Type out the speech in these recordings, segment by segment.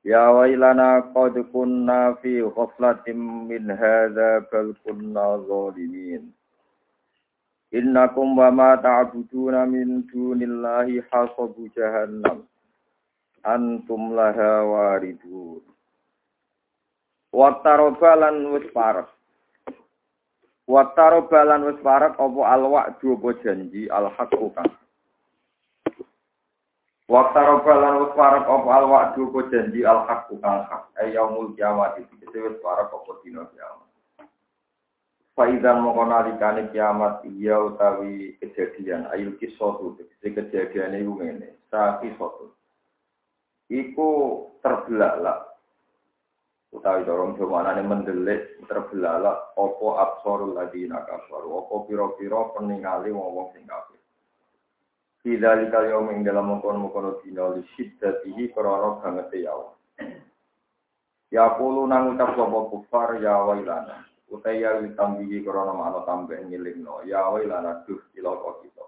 Ya wailana qad kunna fi ghaflatin min hadza bal kunna zalimin. Innakum wa ma ta'buduna min dunillahi hasabu jahannam. Antum laha waridun. Watarobalan wis parek. Watarobalan wis parek apa alwak apa janji alhaqu kang. Watarobalan wis parek apa alwak apa janji alhaqu kang hak. Ayaumul kiamat iki wis parek apa dina kiamat. Faidan moko nalikane kiamat iya utawi kejadian ayul kisotu kejadian iku ngene. Sa kisotu iku terbelalak utawi dorong jamanane mendelik terbelalak opo absorul ladina kafaru opo piro-piro peningali wong-wong sing Tidak dikali omeng dalam mengkono-mengkono dina li syiddatihi korona banget ya Ya pulu nang ucap sopo kufar ya wailana. Utai ya ditambihi korona makna tambah no Ya wailana duh iloko kita.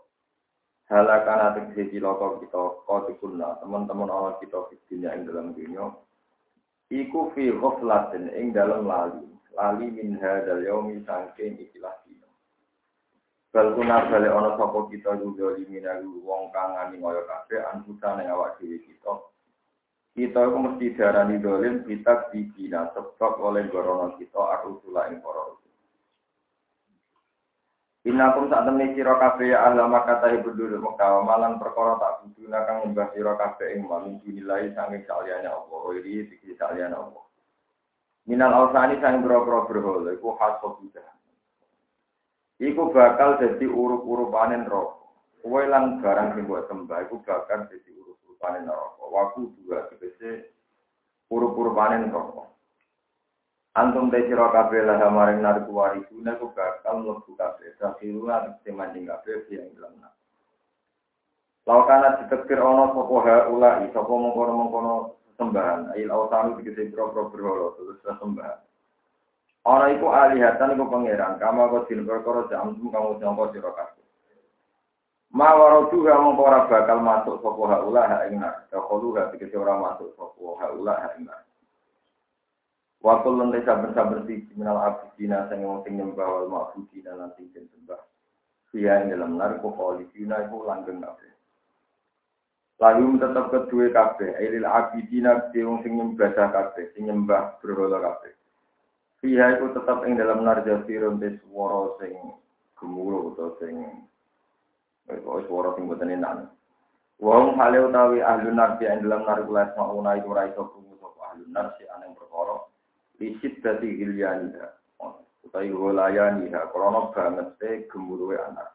Halakan atik sisi loko kita Kau dikunna teman-teman Allah kita Fitnya yang dalam dunia. Iku fi ghaflatin ing dalam lali. Lali min hadzal yaumi sangking ikilah. Bal bale ana sapa kita juga liminalu wong kang ngani kaya kabeh anfusa ning awak dhewe kita. Kita iku mesti darani dolim kita dibina sebab oleh gorono kita arusula ing para Inakum saat temani sira kabeh ya ahla Makkah ibu dulu Mekah malan perkara tak buduna kang nyembah sira kabeh ing mamin dinilai sange saliyane apa iri iki saliyane apa Minal ausani sang boro-boro berhala iku hasab sudah Iku bakal jadi urup-urupane neraka. Kowe lan barang sing mbok sembah iku bakal jadi urup-urupane neraka. Waku dua tegese urup-urupane neraka. Antum te sira kabeh lah maring narku warisuna ku bakal mlebu kabeh. Sakiruna temanding kabeh yang dalam nak. Laukana ditekir ono sapa haula sapa mengkono-mengkono sembahan. Ail autanu dikete pro-pro berhala terus sembahan. Ana iku alihatan iku pangeran kama kok din perkara jam kamu nyangka sira kabeh. Ma waradu ha mongko ora bakal masuk sapa haula ha ing nak. Kalau ha dikete ora masuk sapa haula ha ing nak. Waktu lantai sabar-sabar di minal abidina sang wong sing nyembah wal ma'budina lan sing sembah. Dia ing dalam narko khalifina iku langgeng kabeh. Lalu tetap kedua kabeh, ailil abidina di wong sing nyembah kabeh, sing nyembah berhala kabeh. Dia iku tetap ing dalam narja sirun des swara sing gemuruh atau sing Kok suara sing boten enak. Wong hale utawi ahli narji ing dalam narkulas mauna iku ora iso krungu sapa ahli narji aneng perkara Isit dati gilyaniha. Utai golayaniha. Krono banget teh gemuruwe anak.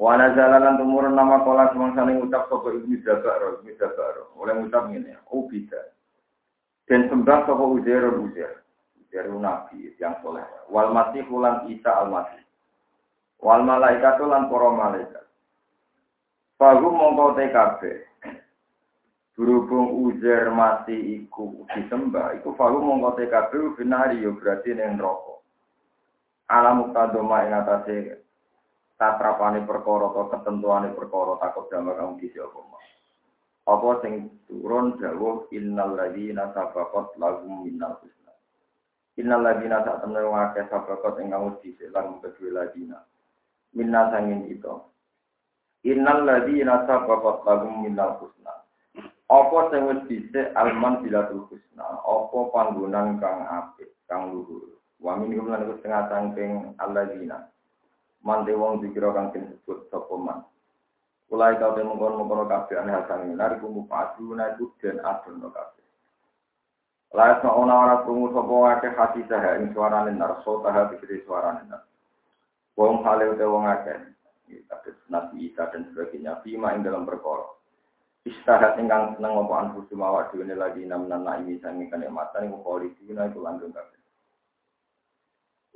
Wana jalanan tumurun nama kola semangsa ucap sopo ibnu Jabaro, ibnu Jabaro. Oleh ngucap ini, bisa. Dan sembah sopo ujair, ujair. Ujair nabi yang soleh. Wal masih ulan isa al masih. Wal malaikat ulan poro malaikat. Fahum mongkau TKB. Berhubung ujar mati iku disembah, iku falu mongko TKB binari yo berarti neng rokok. Alam muktadoma ing atase tatrapane perkara atau ketentuane perkara takut damar kamu kisi apa Apa sing turun dawuh innal ladzina sabaqat lahum minnal husna. Innal ladzina sak temne wong akeh sabaqat ing kamu dhisik lan kedue ladzina. Minna sangin itu. Innal ladzina sabaqat lahum minnal husna. Apa sing wis dhisik alman bilatul husna, apa panggonan kang apik, kang luhur. Wa min lan setengah sangking alladzina. Mante wong dikira kang disebut sapa man. Kulai kau temu kon mengkono kabeh ane hasan minar iku mupadu na iku den adono kabeh. Layak ma ona ora krungu sapa akeh hati saha ing suarane narso taha dikiri suarane nar. Wong hale utawa wong. Kabeh nabi Isa dan sebagainya. Bima ing dalam perkara. Istahat ingkang seneng apa anfusu mawa dhewe lagi namnan naimi sangi kenikmatan iku kholidina iku langgeng kabeh.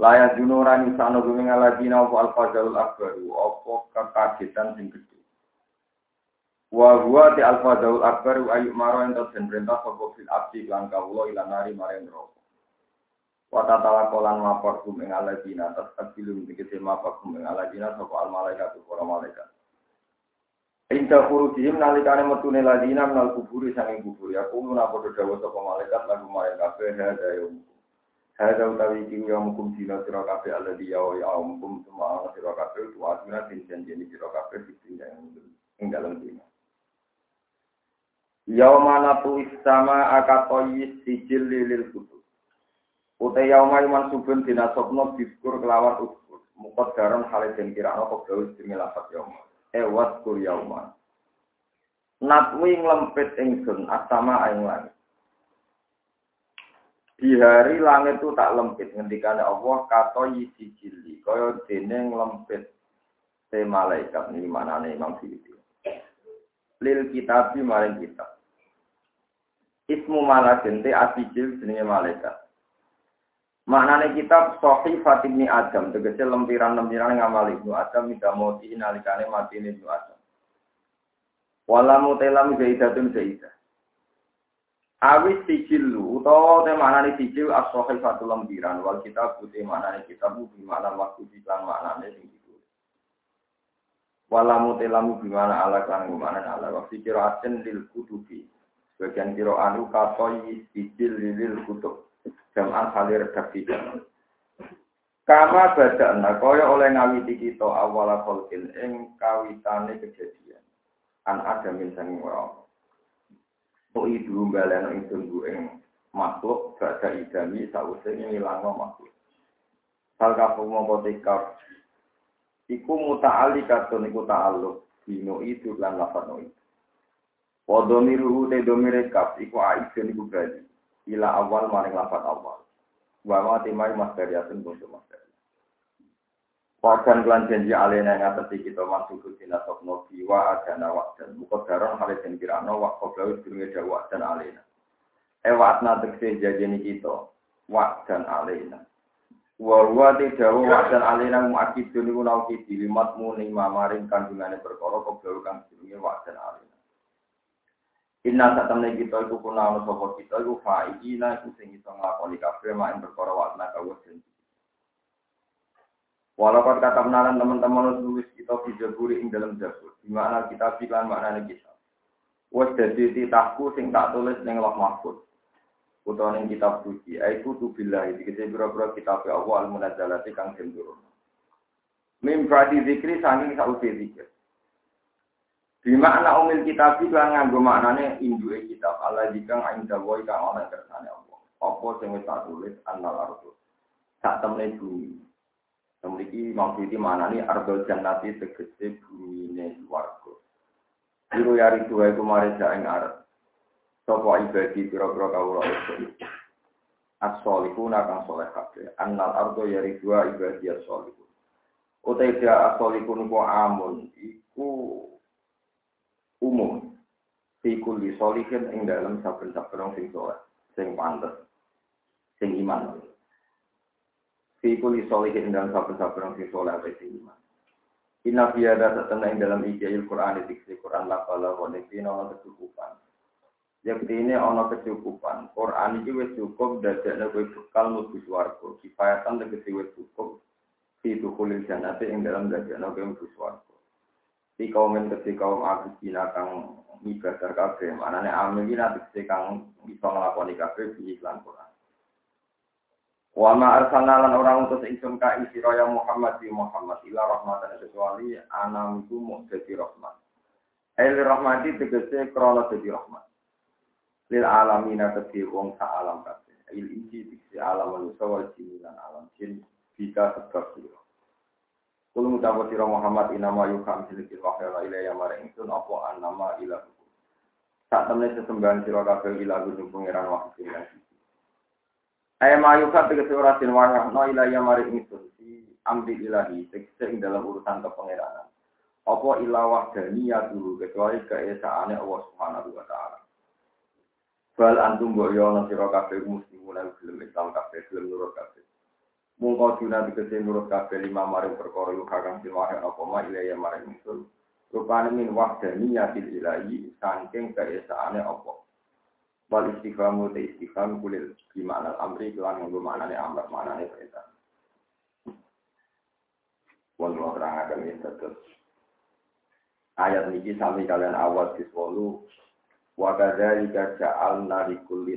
Layak junuran insano guming aladina apa al-fadalul akbaru apa kekagetan sing gede. Wa huwa ti al-fadalul akbaru ayu maro ento den perintah sapa fil abdi lan kawula ilan nari maring neraka. Wa tatala kolan mapor guming aladina tas abilum dikete mapor guming aladina sapa al malaikat para malaikat. Inta furujihim nalikane metune ladina menal kuburi sanging kubur ya kulo napa dawuh sapa malaikat lagu maring kabeh hada ya Hada utawi iki ya mukum dina sira kabeh alladhi ya ya mukum semua sira kabeh tu aduna tin janjeni sira kabeh ing dalem dina. Yauma natu sama akatoyi sijil lilil kutub. Uta yauma iman subun dina sopno diskur kelawan uskur. Mukot garon hale den kirano kok gawe jenenge lafat yauma. Ewas kur yauma. Natwi nglempit ingsun asama ing langit. Di hari langit itu tak lempit ngendikane Allah kato yisi jili kaya dene lempit te malaikat ini manane Imam Suyuti. Lil kitab maring kitab. Ismu malakin te asijil jenenge malaikat. Maknane kitab Sahih Fatibni Adam, tegese lempiran-lempiran ngamal Ibnu Adam mida mati nalikane mati Ibnu Adam. Walamu telam zaidatun zaidah. Awis sijilu utawa te maknane sijil as-sahih satu lempiran wal kitab putih maknane kitab bi makna waktu di lan maknane sing. Walamu telamu bi mana ala kan mana ala wa fikiratin lil kutubi. Bagian kiro anu katoi sijil lil kutub. Jam'an kali redaksi Kama badana kaya oleh ngawiti kita awala kholkin ing kawitane kejadian. An ada sanging ora Kok itu baleno ingsun ku ing makhluk gada idami sause ngilangno makhluk. Hal kafu mongko tikar iku muta'ali katun iku ta'aluk dino itu lan lafad no Wadomiruhu te domire kaf iku aisun iku. Ila awal maring lafad awal. Wa ma timai mas karyatun kuntu mas Wakan kelan janji alena yang atas kita masuk ke tina sopno biwa adana dan Muka daron hari dan kirano wak koblau durungi dawa dan alena. Ewat natekse jajeni kita. Wak dan alena. Wawa te dawa wak dan alena muakidun iku nauki dilimat muni mamaring kandungannya berkoro koblau kang durungi wak dan alena. Inna temen kita iku kuna sopo kita iku fa'idina iku sing iso nglakoni kabeh main berkoro wak nakawa janji. Walaupun kata menalan teman-teman nulis kita video buri ing dalam jabur. Di mana kita bilang maknanya kita. Wes dadi titahku sing tak tulis ning Loh Mahfud. Utawa ning kitab suci. Aiku tu billahi dikete biro-biro kitab Allah al-munazzalati kang den turun. Mim prati zikri saking sausi zikir. Di makna umil kitab itu nganggo maknane induke kitab Allah jika inda wa kang ana kersane Allah. Apa sing wis tak tulis annal ardu. Tak temne bumi. Memiliki maksud mana nih arbal jannati tegese bumi ini warga. Biru yari dua itu mari jaeng arab. Sopo ibadi piro-piro kawula itu. As-solikun akan soleh kabeh. Annal ardo yari dua ibadi as-solikun. Utai dia as-solikun ku amun. Iku umum. Fikul di solihin ing dalam saben-saben sing soleh. Sing pantes. Sing iman. Fi kuli solihin dan sabar-sabar yang soleh apa iman. Inna ada setengah yang dalam ijazil Quran di Quran lakala waniti ono kecukupan. Yang ini ono kecukupan. Quran ini wis cukup dadakne kowe bekal mlebu swarga. Kifayatan tegese wis cukup fi dukhulil jannati ing dalam dadakne kowe mlebu swarga. Di kaum ketika kaum aku kang ibadah kabeh, manane amin iki kang bisa nglakoni kabeh di iklan Quran. Wa ma arsalna lan ora utus ingsun ka isira ya Muhammad di Muhammad ila rahmatan kecuali anam iku mung dadi rahmat. El rahmati tegese krana dadi rahmat. Lil alamina kedhi wong sa alam kabeh. Il inji diksi alam manusia wal jin alam jin bisa sebab sira. Kulo mutawa sira Muhammad inama yukam silikil wahya ila ya maring ingsun apa anama ilah. Tak temne sesembahan sira kabeh ilah gunung pangeran wahyu Ayah mayukat tegese ora den wayah no ilaya mari ingsun si amri ilahi tegese dalam urusan kepangeranan. apa ilawah daniyah dulu kecuali keesaannya Allah Subhanahu wa taala. Bal antum mbok yo ana sira kabeh muslimun lan gelem Islam kabeh gelem nurut kabeh. Mungko dina dikese nurut kabeh lima maring perkara lu kakang silwahe apa ma ilaya maring ingsun. Rupane min wahdaniyatil ilahi saking keesaane apa. Wal istiqamu te istiqam kulil gimana amri kelan nggo maknane amr maknane perintah. Wal terang akan terus. Ayat ini sami kalian awal diswolu Wa kadzalika ja'alna likulli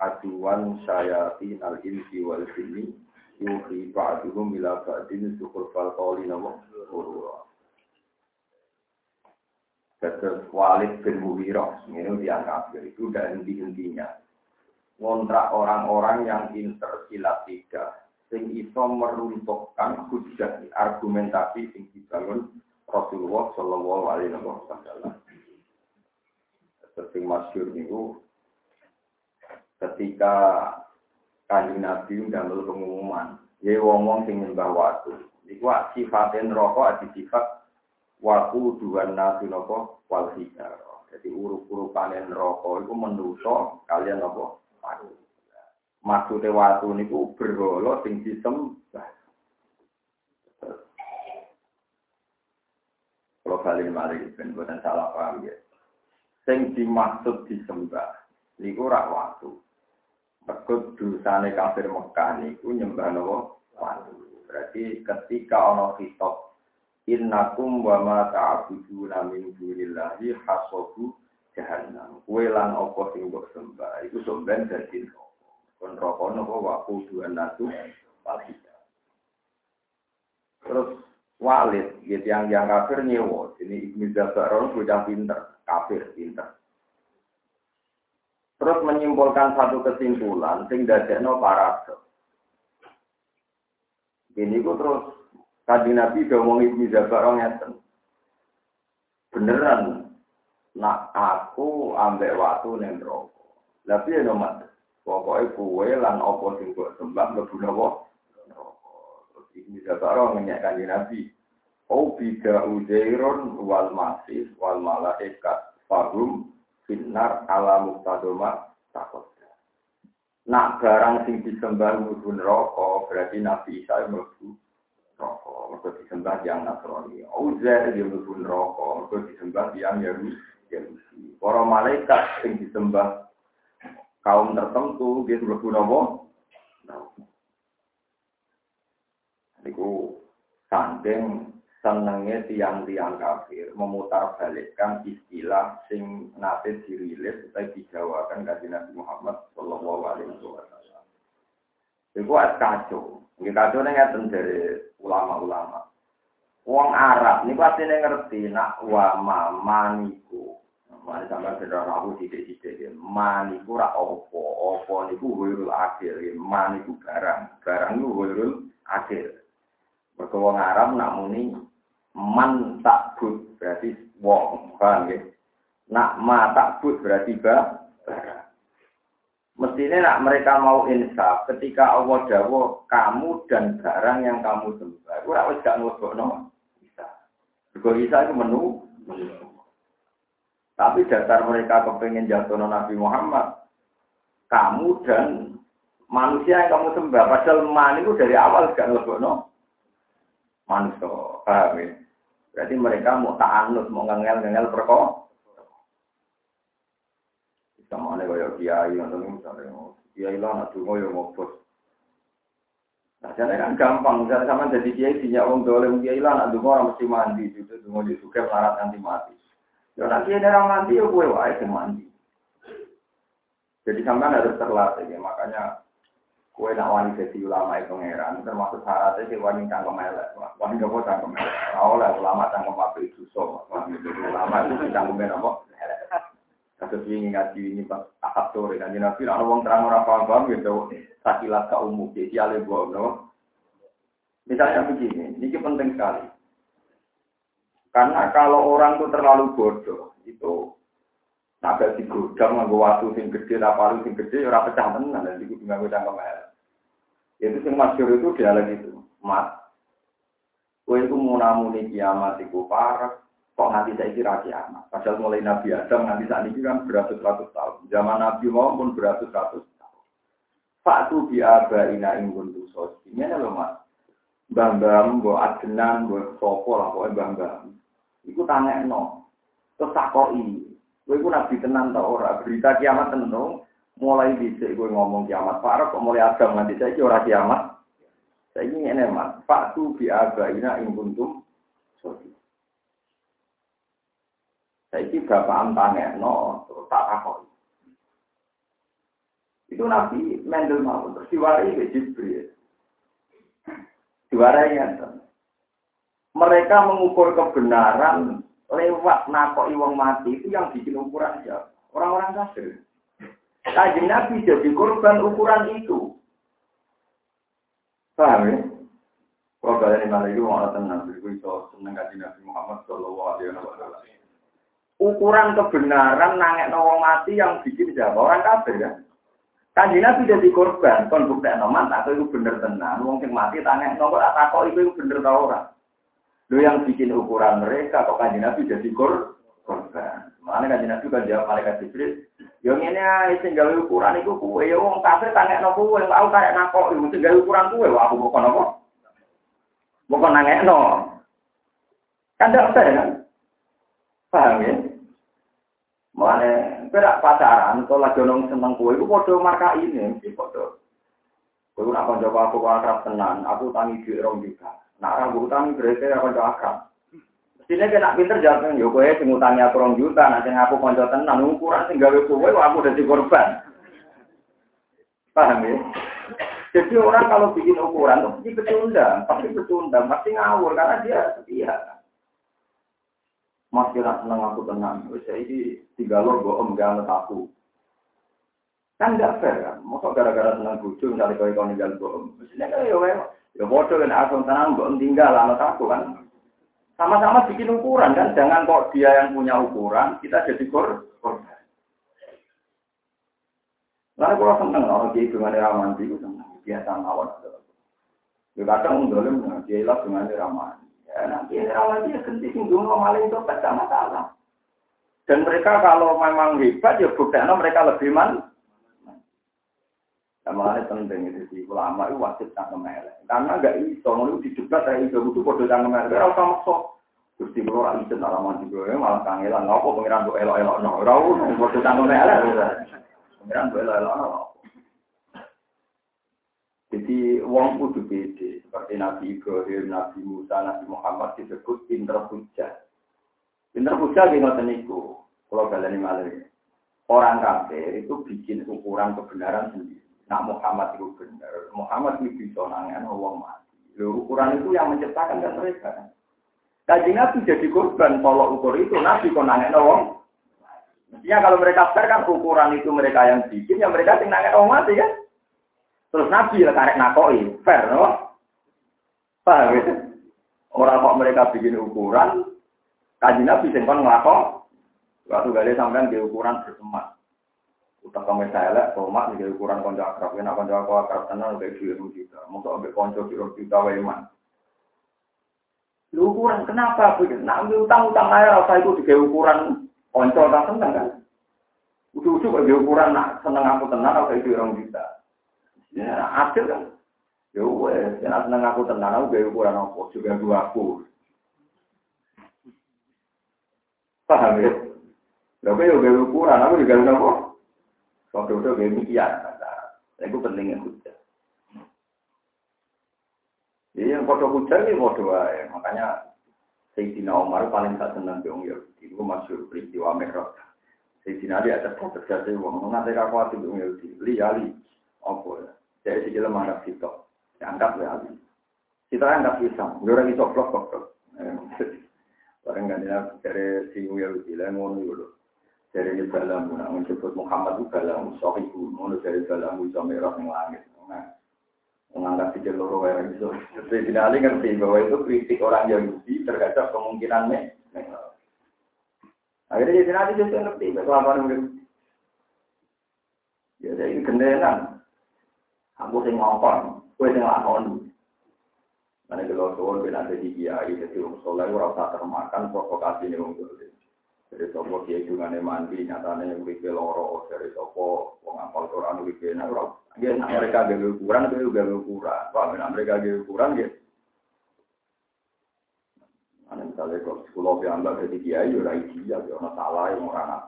aduwan syayatin al-insi wal jinni yuhi ba'duhum ila ba'din fal qawli nama urura. Terus Walid bin Mughirah, ini dianggap itu dan henti-hentinya. Ngontrak orang-orang yang pinter silat tiga, sing iso meruntuhkan hujah argumentasi sing dibangun Rasulullah Shallallahu Alaihi Wasallam. Sing masyur itu ketika kanjeng Nabi ndamel pengumuman, ya wong-wong sing nyembah watu. Iku sifatin rokok adi sifat waku dua nabi nopo wal Jadi urup-urupanen rokok itu menuso kalian nopo watu. Maksudnya watu niku berholo sing disembah. Kalau kalian mari ben buatan salah paham ya sing dimaksud disembah niku rak waktu. Mergo dosane kafir Mekah niku nyembah napa? Watu. Berarti ketika ana kitab innakum wa ma ta'buduna min dunillahi hasabu jahannam. Kuwe lan apa sing mbok sembah iku somben dadi kon rokok napa waku dua natu Terus Walid, gitu yang yang kafir nyewo, ini Ibnu Zabaron sudah pinter kafir pinter. Terus menyimpulkan satu kesimpulan sing dadekno paradok. Ini ku terus tadi Nabi ngomong Ibnu Jabar ngeten. Beneran nak aku ambek waktu neng rokok. Tapi ya nomad. Pokoknya kue lan opo sing buat sembah lebu nopo. Terus Jabar ngenyek Nabi. Oh bida ujairun wal masih wal malaikat fahum finar ala muktadoma takut. Nak barang sing disembah mlebu neraka berarti Nabi Isa mlebu neraka. Mergo disembah yang Nasrani. Uzair dia mlebu neraka, mergo disembah yang Yahudi. Para malaikat sing disembah kaum tertentu dia mlebu napa? Niku sandeng senengnya tiang-tiang kafir memutar balikkan istilah sing nate dirilis atau dijawakan dari Nabi Muhammad Shallallahu Alaihi Wasallam. Itu es kacau. Ini kacau nih dari ulama-ulama. Wong Arab ini pasti ngerti nak wa maniku. Mari sampai sedang aku sidik-sidik. Maniku rak opo, opo niku wirul akhir. Maniku barang, barang niku wirul akhir. Mereka Arab nak muni man takbut berarti wong paham ya? Nak ma takbut berarti ba mestinya nak mereka mau insaf ketika Allah dawo kamu dan barang yang kamu sembah. Ora wis gak no bisa. Juga bisa itu menu, tapi dasar mereka kepengen jatuh Nabi Muhammad kamu dan manusia yang kamu sembah. Padahal man itu dari awal gak no manusia paham ya Berarti mereka mau ta'anut, mau ngengel-ngengel perko. Sama ada kayak kiai, atau misalnya, kiai lah, nak dungo ya ngobos. Nah, jadi kan gampang, misalnya sama jadi kiai, sinya orang dolem kiai lah, nak dungo orang mesti mandi, itu dungo di suka melarat nanti mati. Ya nanti ada orang mati, ya gue wae mandi. Jadi sampai harus terlatih, ya. makanya Kue nak wani jadi ulama itu ngeran, termasuk syaratnya si wani cangkem elek. Wani gak mau cangkem elek. Oleh ulama cangkem apa itu so. Ulama itu cangkem apa? Kasus ini ngaji ini pas akad sore kan nabi ada orang terang orang paham paham gitu sakilat ke umum jadi alih buah no. Misalnya begini, ini penting sekali. Karena kalau orang itu terlalu bodoh, itu Naga di gudang nganggo waktu sing gede, apa sing gede, ora pecah tenan di gudang nganggo cangkem elek. Itu sing masyhur itu dialek itu. Mat. Kowe iku munamuni kiamat iku parek, kok nanti saya kira kiamat. Padahal mulai Nabi Adam nanti saat ini kan beratus-ratus tahun. Zaman Nabi Muhammad pun beratus-ratus tahun. Faktu bi abaina ing kuntu sosi. Ini lho mas. Mbah-mbah, mbah adenan, mbah sopo lah, pokoknya mbah-mbah. Iku tanya no. Terus takoi. Kowe iku nabi tenan ta ora? Berita kiamat tenan mulai dhisik kowe ngomong kiamat parah kok mulai Adam nanti saiki ora kiamat. Saiki ngene mas. Faktu bi abaina ing kuntum sosi. Saiki bapak no terus tak takon. Itu Nabi Mendel mau terus diwarai ke Jibril. Diwarai ya. Mereka mengukur kebenaran lewat nakoi wong mati itu yang bikin ukuran siapa? Orang-orang kafir. Kaji Nabi jadi korban ukuran itu. Paham ya? Kalau kalian malah itu mau tenang, itu seneng kaji Nabi Muhammad Shallallahu Alaihi Wasallam ukuran kebenaran nangek nawang mati yang bikin siapa orang kafir kan? Kanji Nabi jadi korban, kon bukti noman atau itu bener tenan, wong sing mati tanya nomor atau kok itu bener tau orang. Lu yang bikin ukuran mereka, kok kanji Nabi jadi kor korban. Mana kanji Nabi kan jawab malaikat Jibril, yang ini aja tinggal ukuran itu kue, ya wong kafir tanya no kue, tahu kayak nako, itu tinggal ukuran kue, wah aku bukan apa, bukan nangek no. Kan tidak fair kan? Paham ya? Mana berak pacaran, kalau lagi nong seneng kue, itu foto marka ini, foto. Kue nak coba aku akrab tenan, aku tangi di rong juga. Nak ragu tangi berarti aku akrab. Mestinya kena pinter jawab, yo kue sing utangi aku rong juta, nanti aku konco tenan, ukuran sing gawe kue, aku udah korban. Paham ya? Jadi orang kalau bikin ukuran, pasti pecundang, pasti pecundang, pasti ngawur, karena dia setia. Mas kira seneng aku tenang. Saya ini tiga lo bohong gak aku. Kan enggak fair kan. Masa gara-gara seneng bucu misalnya kau kau tinggal bohong. Mestinya kan ya ya bodoh kan aku tenang bohong tinggal anak aku kan. Sama-sama bikin ukuran kan. Jangan kok dia yang punya ukuran kita jadi kor korban. Lalu kalau seneng orang dia dengan ramanti itu seneng biasa mawon. Ya kadang dolim dia ilah dengan ramanti. Ya, nanti lagi ya ganti singgung maling itu tidak masalah. Dan mereka kalau memang hebat ya buktinya mereka lebih man. Sama ini penting itu di ulama itu wajib cangkem melek. Karena gak iso, itu didebat dari itu itu bodoh cangkem melek. Kira usah maksa. Terus di luar itu alaman juga malah kangelan. Ngapa pengiran tuh elok-elok no. Rau bodoh cangkem melek. Pengiran tuh elok-elok no. Jadi wong kudu beda. Seperti Nabi Ibrahim, Nabi Musa, Nabi Muhammad disebut pinter hujah. Pinter hujah di ngoten niku. Kalau kalian malah orang kafir itu bikin ukuran kebenaran sendiri. Nah Muhammad itu benar. Muhammad itu bisa nangan wong mati. Lalu ukuran itu yang menciptakan kan mereka. Kaji Nabi jadi korban kalau ukur itu Nabi kok nangan wong. Mestinya kalau mereka fair kan ukuran itu mereka yang bikin, yang mereka tinggal nangan wong mati kan. Terus Nabi ya karek nakoi, fair, no? Paham ya? Orang kok mereka bikin ukuran, kaji Nabi singkon ngelakok, waktu gali sampean di ukuran bersemat. Utak kami saya tomat di ukuran konco akrab, ya konco aku akrab tenan udah dua juta, mau ambil konco dua juta weman. Lu ukuran kenapa? Nah, ambil utang-utang air rasa itu di ukuran konco tak seneng kan? Udah-udah kok ukuran nak seneng aku tenang, aku itu orang juta. Ya, adil kan. Ya wes, ya seneng aku tenang, aku gaya ukuran apa, juga gua aku. Paham ya? Tapi ya ukuran, aku juga gaya apa? Waktu itu gaya mikian, itu pentingnya hujah. Jadi yang foto hujah ini foto ya, makanya Sayyidina Umar paling tak senang dong ya, itu masuk peristiwa Mi'raj. Sayyidina Ali ada terjadi uang, mengatai aku hati dong ya, li ali, apa ya? Jadi si kita menganggap sitok, dianggap ya Ali. Kita anggap pisang, gue orang itu blok. Barang dia dari si Yahudi lah ngono dulu. Dari ini dalam nak menyebut Muhammad itu dalam sohibu, ngono dari dalam bisa merah yang langit. Nah, menganggap si loro kayak gitu. Jadi Ali ngerti bahwa itu kritik orang Yahudi terhadap kemungkinan Akhirnya jadi nanti juga ngerti apa yang Ya, jadi gendenan. Aku sing ngongkon, kowe sing lakon. Nanti kalau suwon ben ada di kiai, jadi wong soleh ora usah termakan provokasi ini Jadi sopo kiai dungane mandi, nyatane uripe loro, dari sopo wong apal Quran uripe nah ora. Nek mereka gawe ukuran, gawe gawe ukuran. Pak, nek mereka gawe ukuran nggih. Ana misalnya kok sekolah piambak jadi kiai, ora ideal, ya ora salah, ya ora ana.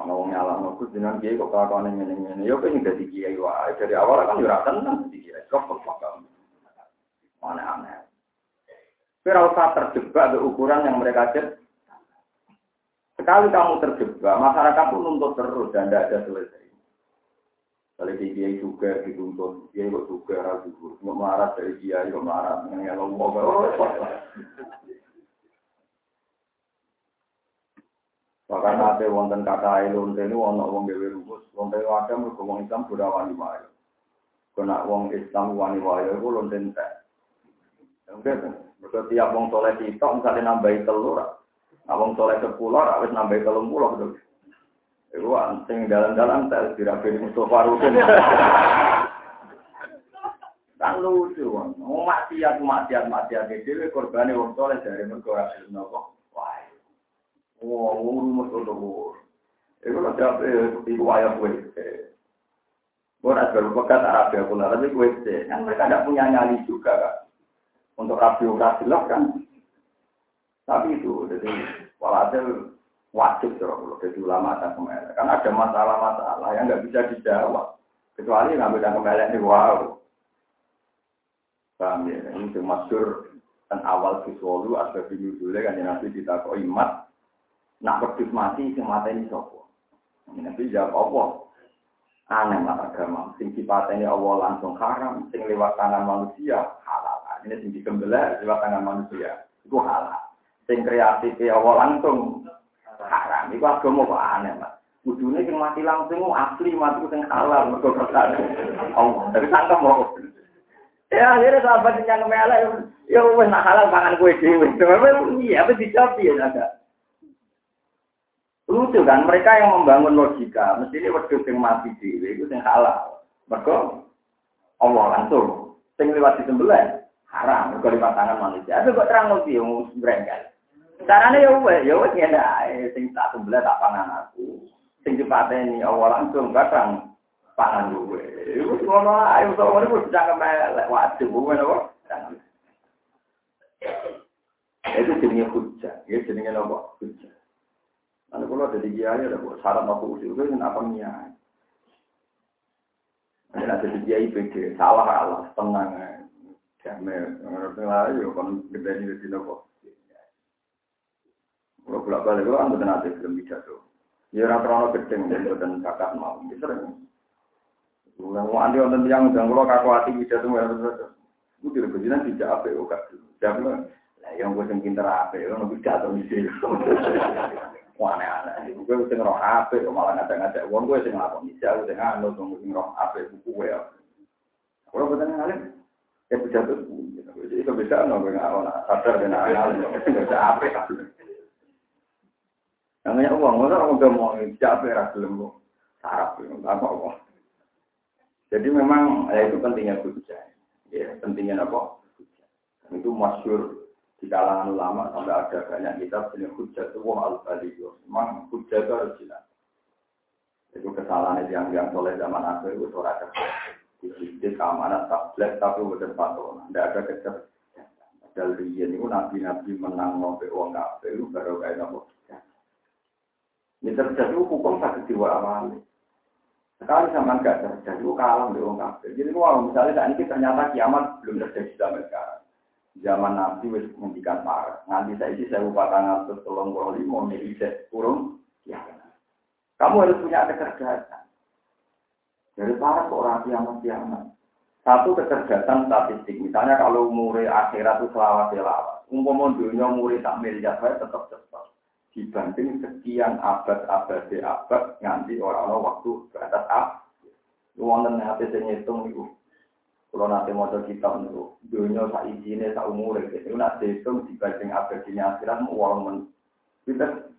Ana wong nyalahno Gus jenengan kiai kok kelakuane ngene-ngene. Ya pengen dadi kiai wae. Dari awal kan yo ora tenang dadi kiai. Kok kok aneh-aneh. Kira usah terjebak ke ukuran yang mereka cek. Sekali kamu terjebak, masyarakat pun nuntut terus dan tidak ada selesai. Kalau di dia juga dituntut, dia kok juga ragu, nggak marah dari dia, nggak marah yang Allah. Bahkan ada wonten kata ilun ini wonten wong gawe rumus, wonten ada mergo wong Islam sudah wani wae. Kena wong Islam wani wae iku lonten teh. Enggak, mereka tiap wong soleh sitok misalnya nambahi telur, nah wong soleh sepuluh, harus nambahi telur pulau tuh. Iku sing dalam-dalam tak dirapi Mustafa Rukin. Kan lucu, mau maksiat, maksiat, maksiat itu korbannya wong soleh dari mereka ora gelem nopo. Wah, wong rumus untuk Iku lho jawab iku wayah kowe. Gue rasa berpekat Arab ya tapi gue kan mereka tidak punya nyali juga kan untuk rapi lah kan. Tapi itu, jadi walhasil wajib kalau jadi ulama dan kemelek. Kan ada masalah-masalah yang nggak bisa dijawab. Kecuali nggak bisa kemelek ini, wow. Paham ya? Ini masyur dan awal visualu video dulu kan yang nanti kok imat. Nak berdus mati, si mata ini sopo. Nanti jawab apa? Aneh lah agama. Sing ini Allah langsung haram, sing lewat tangan manusia halal ini sing dikembelah lewat tangan manusia. Itu halal. Sing kreatif ya Allah langsung haram. Itu agama kok aneh, Mas. Kudune sing mati langsung asli mati sing halal mergo kersane Allah. Tapi sangka mau. Ya akhirnya sahabat yang melek ya wis nak halal pangan kowe dhewe. Iya, apa dijawab ya ada. Lucu kan, mereka yang membangun logika, mesti ini wedhus sing mati dhewe itu sing halal. Mergo Allah langsung sing lewat disembelih haram kalau lima tangan manusia. Tapi kok terang lebih yang berengkel. Caranya ya wes, ya wes ya sing tak sebelah tak pangan aku. Sing ini awal langsung kadang pangan gue. Iku ngono ae iso ngono wis bisa kemelek wajib gue apa? Itu jenenge hujah, ya jenenge apa? Hujah. Lalu kalau ada di kiai ada buat syarat aku usul itu apa niat? Ada di kiai pikir salah Allah tenang Jamil, menurut saya yo kan gede di nopo. Kalau bolak balik kalau anggota nanti belum. Ya orang terlalu gede dan bukan kakak mau, bisa sering. Orang yang kalau kakak hati bisa tuh nggak terus. Gue tidak kejinan tidak apa ya kak. Jamil, lah yang yang pinter apa ya, bisa tuh bisa. Wah aneh-aneh. Gue bisa ngerok apa, malah ngajak-ngajak. Sih ngelakon bisa, gue sih nganut, gue ngerok apa, buku ya. Betul ngalim, ya bisa itu bisa nggak nggak orang sadar dan anak bisa namanya uang orang udah mau capek ras belum sarap apa apa jadi memang ya itu pentingnya hujah ya pentingnya apa? Itu masyur di kalangan ulama sampai ada banyak kitab punya hujah itu wah al baliyo memang hujah itu harus jelas. Itu kesalahan yang yang soleh zaman akhir itu suara Jadi keamanan tablet tapi bukan patron. Tidak ada. Padahal dia itu nabi-nabi menang ngopi uang kafe itu baru kayak. Ini terjadi hukum sakit jiwa awal. Sekali sama enggak terjadi, itu kalah di uang kafe. Jadi wow, misalnya saat ini ternyata kiamat belum terjadi sampai sekarang. Zaman Nabi wis menghentikan parah. Nanti saya isi saya upah tangan terus tolong kalau lima, kurung. Ya, kamu harus punya kecerdasan. Dari para orang kiamat kiamat. Satu kecerdasan statistik. Misalnya kalau umur akhirat itu selawat selawat. Umpama dunia umur tak miliar saya tetap cepat. Dibanding sekian abad-abad di abad nganti orang-orang waktu batas ab. Lu wonten hati saya ngitung itu. Kalau nanti mau kita itu dunia sak izinnya sak umur itu nak dihitung dibanding abad di akhirat mau men. Kita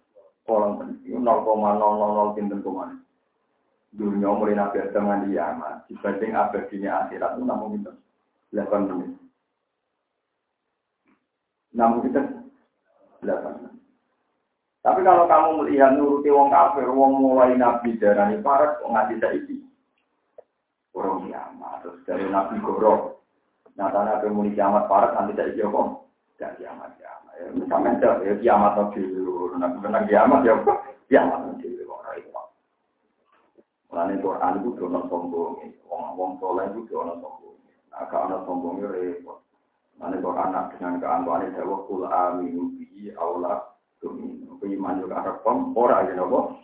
orang men. Nol koma nol nol nol pinten koma dunia mulai nabi Adam nganti kiamat dibanding abadinya akhirat itu namun itu delapan menit. Enam kita delapan. Tapi kalau kamu melihat nuruti wong kafir, wong mulai nabi darani parat, kok nganti saiki. Orang kiamat, terus dari nabi goro. Nyata nabi muni kiamat parat, nanti saiki kok. Gak kiamat kiamat. Ya, misalnya ya kiamat dulu, nabi benar kiamat ya kok. Kiamat nabi dulu. Mulanya Quran itu dono sombong, wong wong soleh itu dono sombong. Nah, kalau sombongnya repot. Mulanya Quran dengan keangkuhan itu, kul aminu bihi Allah iman juga rekom, ora aja nopo.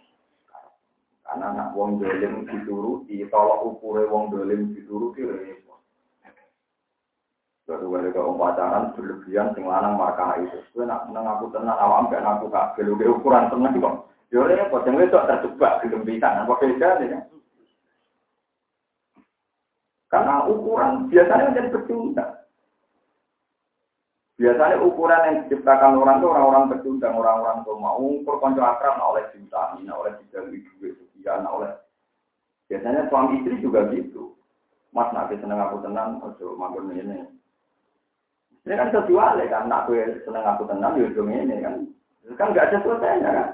Karena nak wong dolim dituruti, tolak ukure wong dolim dituruti. Baru ada ke pacaran berlebihan sing lanang markah itu. Gue nak menang aku tenang, awam gak aku kabel, udah ukuran tenang kok. Yo repot, itu terjebak di lembitan, apa beda ya? Karena ukuran biasanya menjadi pecundang. Biasanya ukuran yang diciptakan orang itu orang-orang pecundang, orang-orang tua mau ukur konco akrab, nah oleh cinta, nah oleh tiga duit, sekian, nah oleh. Biasanya suami istri juga gitu. Mas nanti seneng aku tenang, ojo mampir ini. Ini kan kecuali kan, nak aku seneng aku tenang, ya ujung ini kan. Kan nggak ada selesainya kan.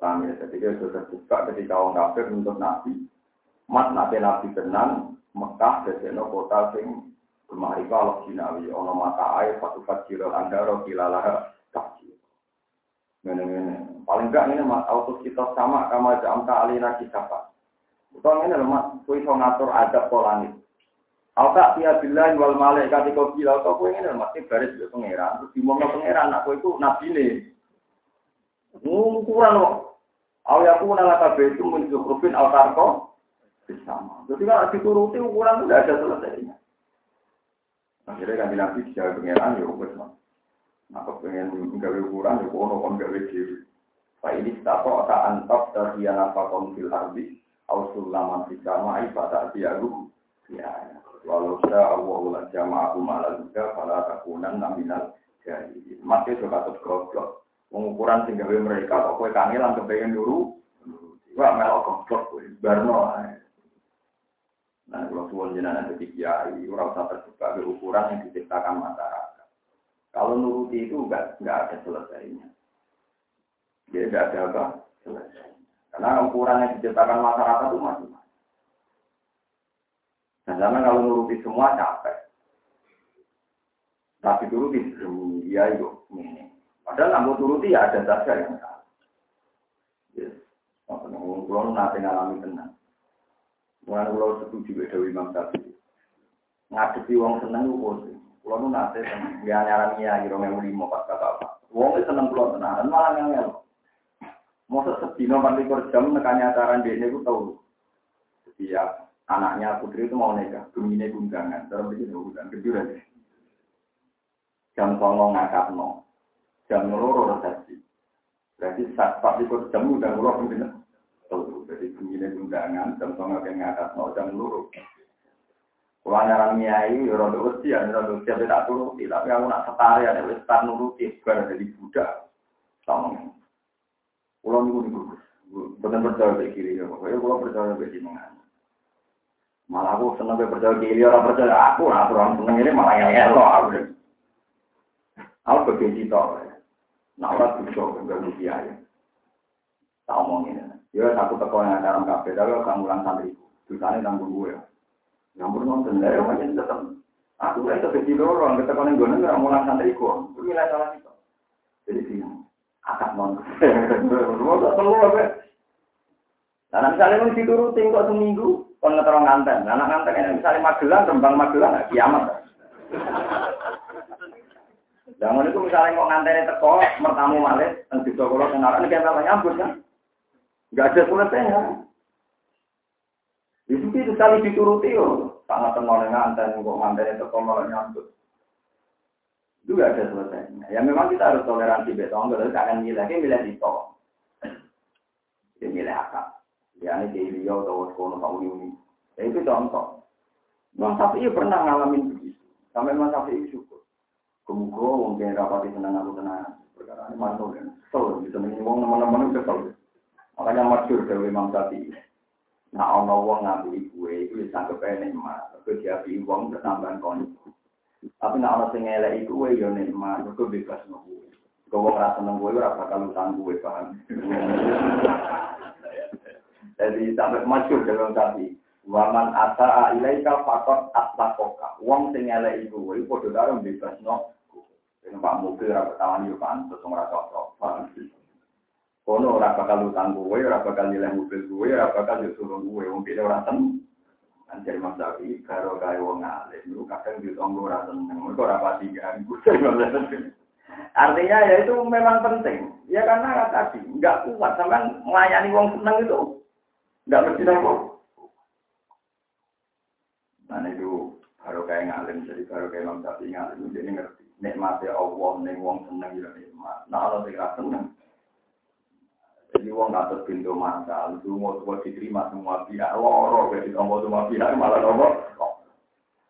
Paham ya, ketika sudah terbuka ketika orang kafir untuk nabi. Mas nanti nabi tenang, Mekah, deseno kota sing Kemari kalau jinawi ono mata air satu fajiro andaro kilalah kafir. Ini paling enggak ini mas autos kita sama kama jamta alina kisapa. Utang ini lemah, kue so ngatur adab polangit. Alta tiya billahi wal malaikat kau bilau kau kue ini lemah sih garis di pangeran. Terus di mana pangeran aku itu nabi ini. Ukuran kok. Awayaku nala kabeh itu menzukrufin altarko bersama. Jadi kalau dituruti ukuran itu tidak ada selesainya. Akhirnya kan nabi dijawab pengeran ya wes mah. Nah pengen gawe ukuran ya kono kon gawe dhewe. Fa ini tato ta antap dari apa kon fil ardi au sulaman fi samai. Ya, walau sa Allah la jama'ahu ma'al juga pada takunan naminal jadi Masih suka terus goblok. Pengukuran sing gawe mereka kok kowe kepengen dulu. Wah melok goblok kowe barno ae. Nah, kalau suwon jenengan jadi kiai, orang usah terbuka ke ukuran yang diciptakan masyarakat. Kalau nuruti itu enggak, enggak ada selesainya. Dia enggak ada apa? Selesai. Karena ukuran yang diciptakan masyarakat itu masih macam Nah, karena kalau nuruti semua capek. Tapi turuti dia itu ini. Padahal nggak turuti ya ada saja yang salah. Yes. Kalau nanti ngalami tenang. Mulai kalau setuju Dewi Imam Syafi'i. Ngadepi wong seneng itu. Kalau nu nate seneng, dia nyaran ya, kira yang lima pas kata apa. Wong itu seneng pulau tenang, dan malah yang ngel. Masa sedino panti jam nekanya acara dia ini tahu. Setiap anaknya putri itu mau nikah, gemine gundangan, terus begini gundangan kejuran. Jam songo ngangkat no, jam loro resepsi. Berarti saat pasti jam udah ngurus begini telu. Jadi begini undangan, jam tengah ke ngatas mau jam luruh. Kalau nyaran miai, ya rodo usti, ya rodo usti, tapi tak turuti. Tapi aku nak setari, ada wis tak nuruti, bukan jadi budak. Sama. Pulau niku niku, bukan percaya ke kiri, ya pokoknya pulau percaya ke sini Malah aku seneng ke percaya kiri, orang percaya aku, orang seneng ini malah yang elo aku. Aku begitu tau. Nah, orang bisa, enggak bisa ya. Tak omongin. Ya aku teko yang dalam kafe, tapi aku mulang santri. Dosanya tanggung gue ya. Namun nonton dari macam tetap. Aku kan tetap di dorong, kita kalau gue nggak mulang santri ku. Itu nilai salah itu. Jadi sini akad non. Semua tak perlu apa. Nah, misalnya mau diturutin kok seminggu, kon ngeterong nganten. Nah, nganten ini misalnya Magelang, Rembang Magelang, nah, kiamat. Jangan itu misalnya mau nganten teko, mertamu malih, dan bisa kalau kenalan, ini kayak nyambut kan. Enggak ada selesainya. Itu itu sekali dituruti yo. Sangat tenang nganten kok nganten itu malah nyambut. Itu enggak ada selesainya. Ya memang kita harus toleransi betul. Enggak akan milih, kita milih itu. Dia milih akal. Ya ini di beliau atau sekolah kamu ini. Ya itu contoh. Imam Syafi'i pernah ngalamin begitu. Sampai Imam Syafi'i syukur. Kemudian mungkin rapati senang aku tenang. Perkara ini mantul ya. Kesel, bisa menyinggung teman-teman itu kesel. Makanya masyur dari Imam Syafi'i. Nah, ono wong ngambil gue itu bisa kepengen mas. Tapi dia uang bertambahan kon. Tapi nak ana sing elek iku kowe yo nikmat, kok bebas no kowe. Kau ora seneng kowe ora bakal utang kowe paham. Jadi sampai masyur dalam tadi. Waman ata ilaika fakot atlakoka. Wong sing iku kowe padha karo bebas no. Numpak mobil ora ketahuan yo pantes ora cocok. Kono ora bakal utang kowe, ora bakal nilai mobil kowe, ora bakal yo suruh kowe wong dene ora seneng. Anjir Mas Sapi, karo kaya wong alim, lu kadang ditonggo ora seneng, mereka ora pati ganggu. Artinya ya itu memang penting. Ya karena tadi nggak kuat sampai melayani wong seneng itu nggak mesti nopo. Nah itu baru kayak ngalim, jadi baru kayak Imam Syafi'i ngalim, jadi ngerti. Nikmatnya Allah, nih wong seneng ya nikmat. Nah kalau tidak seneng, jadi wong ngatur pintu masa, itu mau semua diterima semua pihak, loro, jadi tombol semua pihak malah nopo.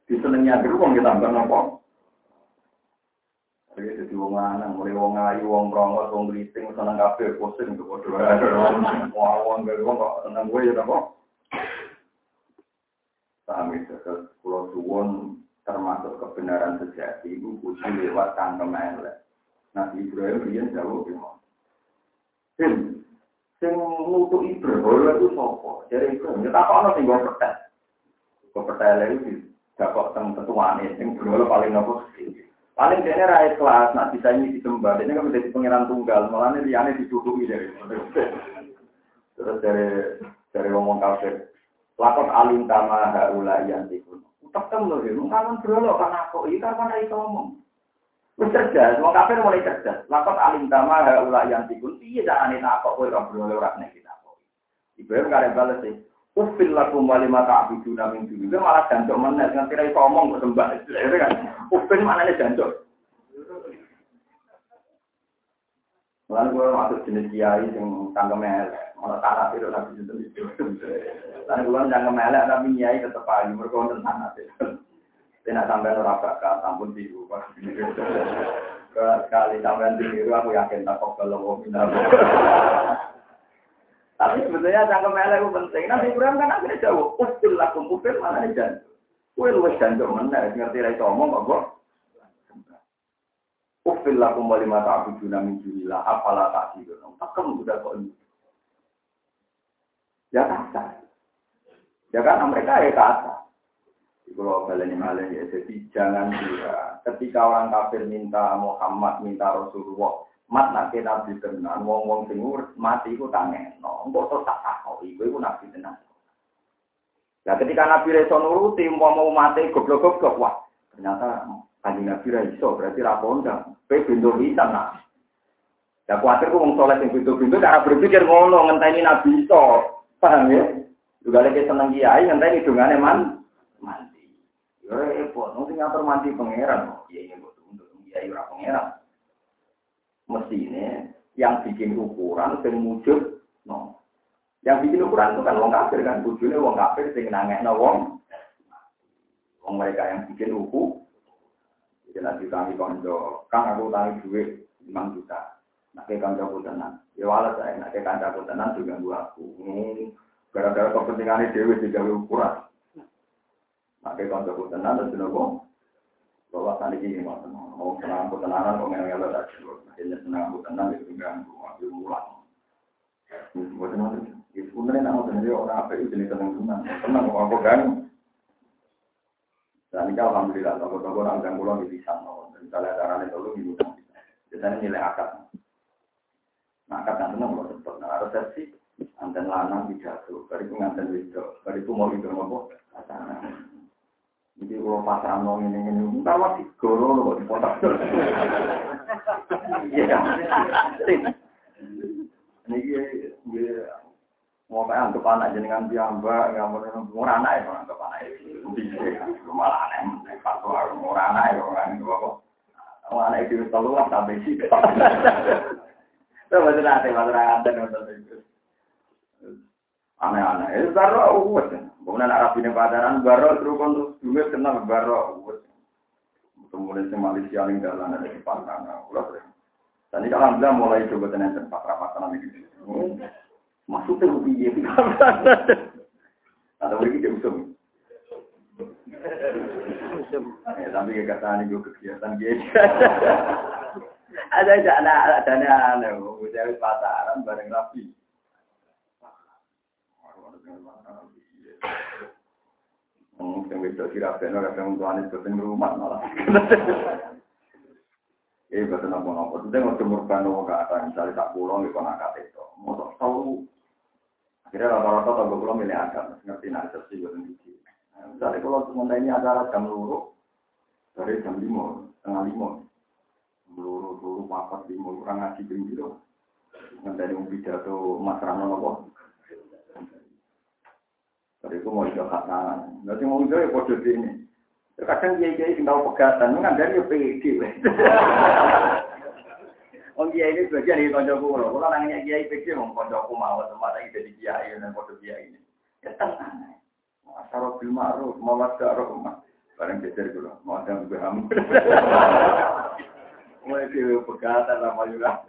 Disenengnya dulu wong kita tambah nopo. Jadi jadi wong lanang, mulai wong ayu, wong prongos, wong geriting, seneng kafe, pusing tuh bodoh. Wong dari wong kok seneng gue ya nopo. Kami terus pulau suwon termasuk kebenaran sejati itu kudu lewat tangkem elek. Nabi Ibrahim dia jauh gimana? Tim, sing nutu Ibrahim itu sopo? Jadi Ibrahim, kita kok ada sing gue percaya? Gue percaya lagi, gak kok teng ketuaan sing berulang paling nopo Paling dia rakyat kelas, bisa ini disembah, ini kan menjadi pengiran tunggal, malah ini liane didukui dari Terus dari dari ngomong kafir, lakon alim tama haula yang tikun. Tekem loh, ya, kangen berolo kan aku, ini kan mana itu ngomong. Cerdas, wong kafir mulai cerdas. Lakon alim tama haula yang iya jangan ini apa, kowe ora berolo ora nek kita. Ibrahim kare balas sih. Ufil lakum mata abidu namin dulu. Itu malah jancok mana, dengan kira ngomong kok sembah. Kan, ufil mana nih jancok. Lalu gue masuk jenis kiai yang tangga melek, malah tanah itu lagi jenis itu. Lalu gue tangga melek tapi kiai tetap aja, untuk tanah itu. Tidak sampai orang bakat, ampun tiru. Sekali sampai tiru, aku yakin tak kok kalau Tapi sebetulnya cangkem elek itu penting. Nabi Ibrahim kan akhirnya jauh. Ufil lakum ufil mana nih jan. Kue luwes janjuk mana? Ngerti lah itu omong kok. Ufil lakum mata abu juna min junillah. Apalah tak sih. Takem udah kok ini. Ya kata. Ya kan mereka ya kata. Kalau kalian malah ya, jadi jangan kira ketika orang kafir minta Muhammad, minta Rasulullah, mat nak nabi tenan wong wong sing mati iku tangeno engko terus tak takoki kowe iku nabi tenan. Ya ketika Nabi Reso nuruti mau mau mati goblok-goblok wah ternyata kanjeng Nabi Reso berarti ra kondang. Kowe bintu hitam nak. Ya kuatir ku wong soleh sing bintu-bintu cara berpikir ngono ngenteni Nabi iso. Paham ya? Juga lagi seneng kiai ngenteni dungane man mandi ya repot sing ngatur mandi pangeran iya iya untuk kiai ora pangeran. Yang bikin ukuran sing wujud no. Yang bikin ukuran itu kan wong kafir kan wujudnya wong kafir sing nangekno wong. Wong mereka yang bikin uku jadi nanti kami konco kang aku tangi duit 5 juta. Ke kanca tenan ya wala saya nak ke kanca tenan juga gua aku gara-gara kepentingannya dewi digawe ukuran nak ke kanca tenan terus nopo bahwa tadi ini mau mau senang aku tenanan kok ngel ngel aja akhirnya senang aku tenang itu ganggu ambil mulang. Buat mana itu sebenarnya nama sendiri orang apa itu jenis senang senang kok aku ganggu dan ini alhamdulillah toko-toko orang ganggu pulang di bisa misalnya caranya dulu di gudang biasanya nilai akad nah akad yang senang kalau cepet. Nah resepsi anten lanang pidato. Bariku nganten wedok. Bariku mau itu jadi kalau pasang nong ini ini, entah masih goro loh di kota. Iya, ini dia mau kayak anggap anak jenengan nggak mau murah anak ya anak itu, bisa malah aneh, pas murah anak ya orang itu apa? Kalau anak itu selalu lah sampai sih. Itu betul nanti, betul nanti, betul nanti aneh-aneh. Eh, baro uwes. Kemudian Arab ini pacaran, baro terus untuk duit kenal baro uwes. Kemudian si Malaysia yang jalan ada di Pantang. Ulah sering. Dan ini alhamdulillah mulai coba tenan tempat rapatan ini. Maksudnya rupiah itu. Ada lagi dia usum. Ya, Tapi kata gue kegiatan gitu. Ada aja ada ada gue cari pasaran bareng rapi. Hmm, yang bisa kira benar kadang tuan itu rumah malah. Eh. Itu yang udah merupakan nopo ke atas. Misalnya tak pulang di kata itu. Mau tak tahu. Akhirnya rata-rata tak pulang milih agam. Ngerti nak sesi gue sendiri. Misalnya kalau sementara ini acara jam luru, dari jam lima, tengah lima. Luru, luru, papat, lima, kurang ngaji bing gitu. Ngenteni um pidato Mas Rano nopo. Dari itu mau ikut khatangan. Nanti mau ikut ya kode ini. Kadang kiai kiai sing tahu pegatan, kan dari PD. Om kiai ini bagian dari konco kulo. Kulo nanya kiai PD mau konco aku mau tempat lagi jadi kiai dan kode kiai ini. Ya tenang. Asal bil ma'ruf, mawas gak rumah. Barang becer kulo, mau ada berham. Mulai kiai pegatan lama juga.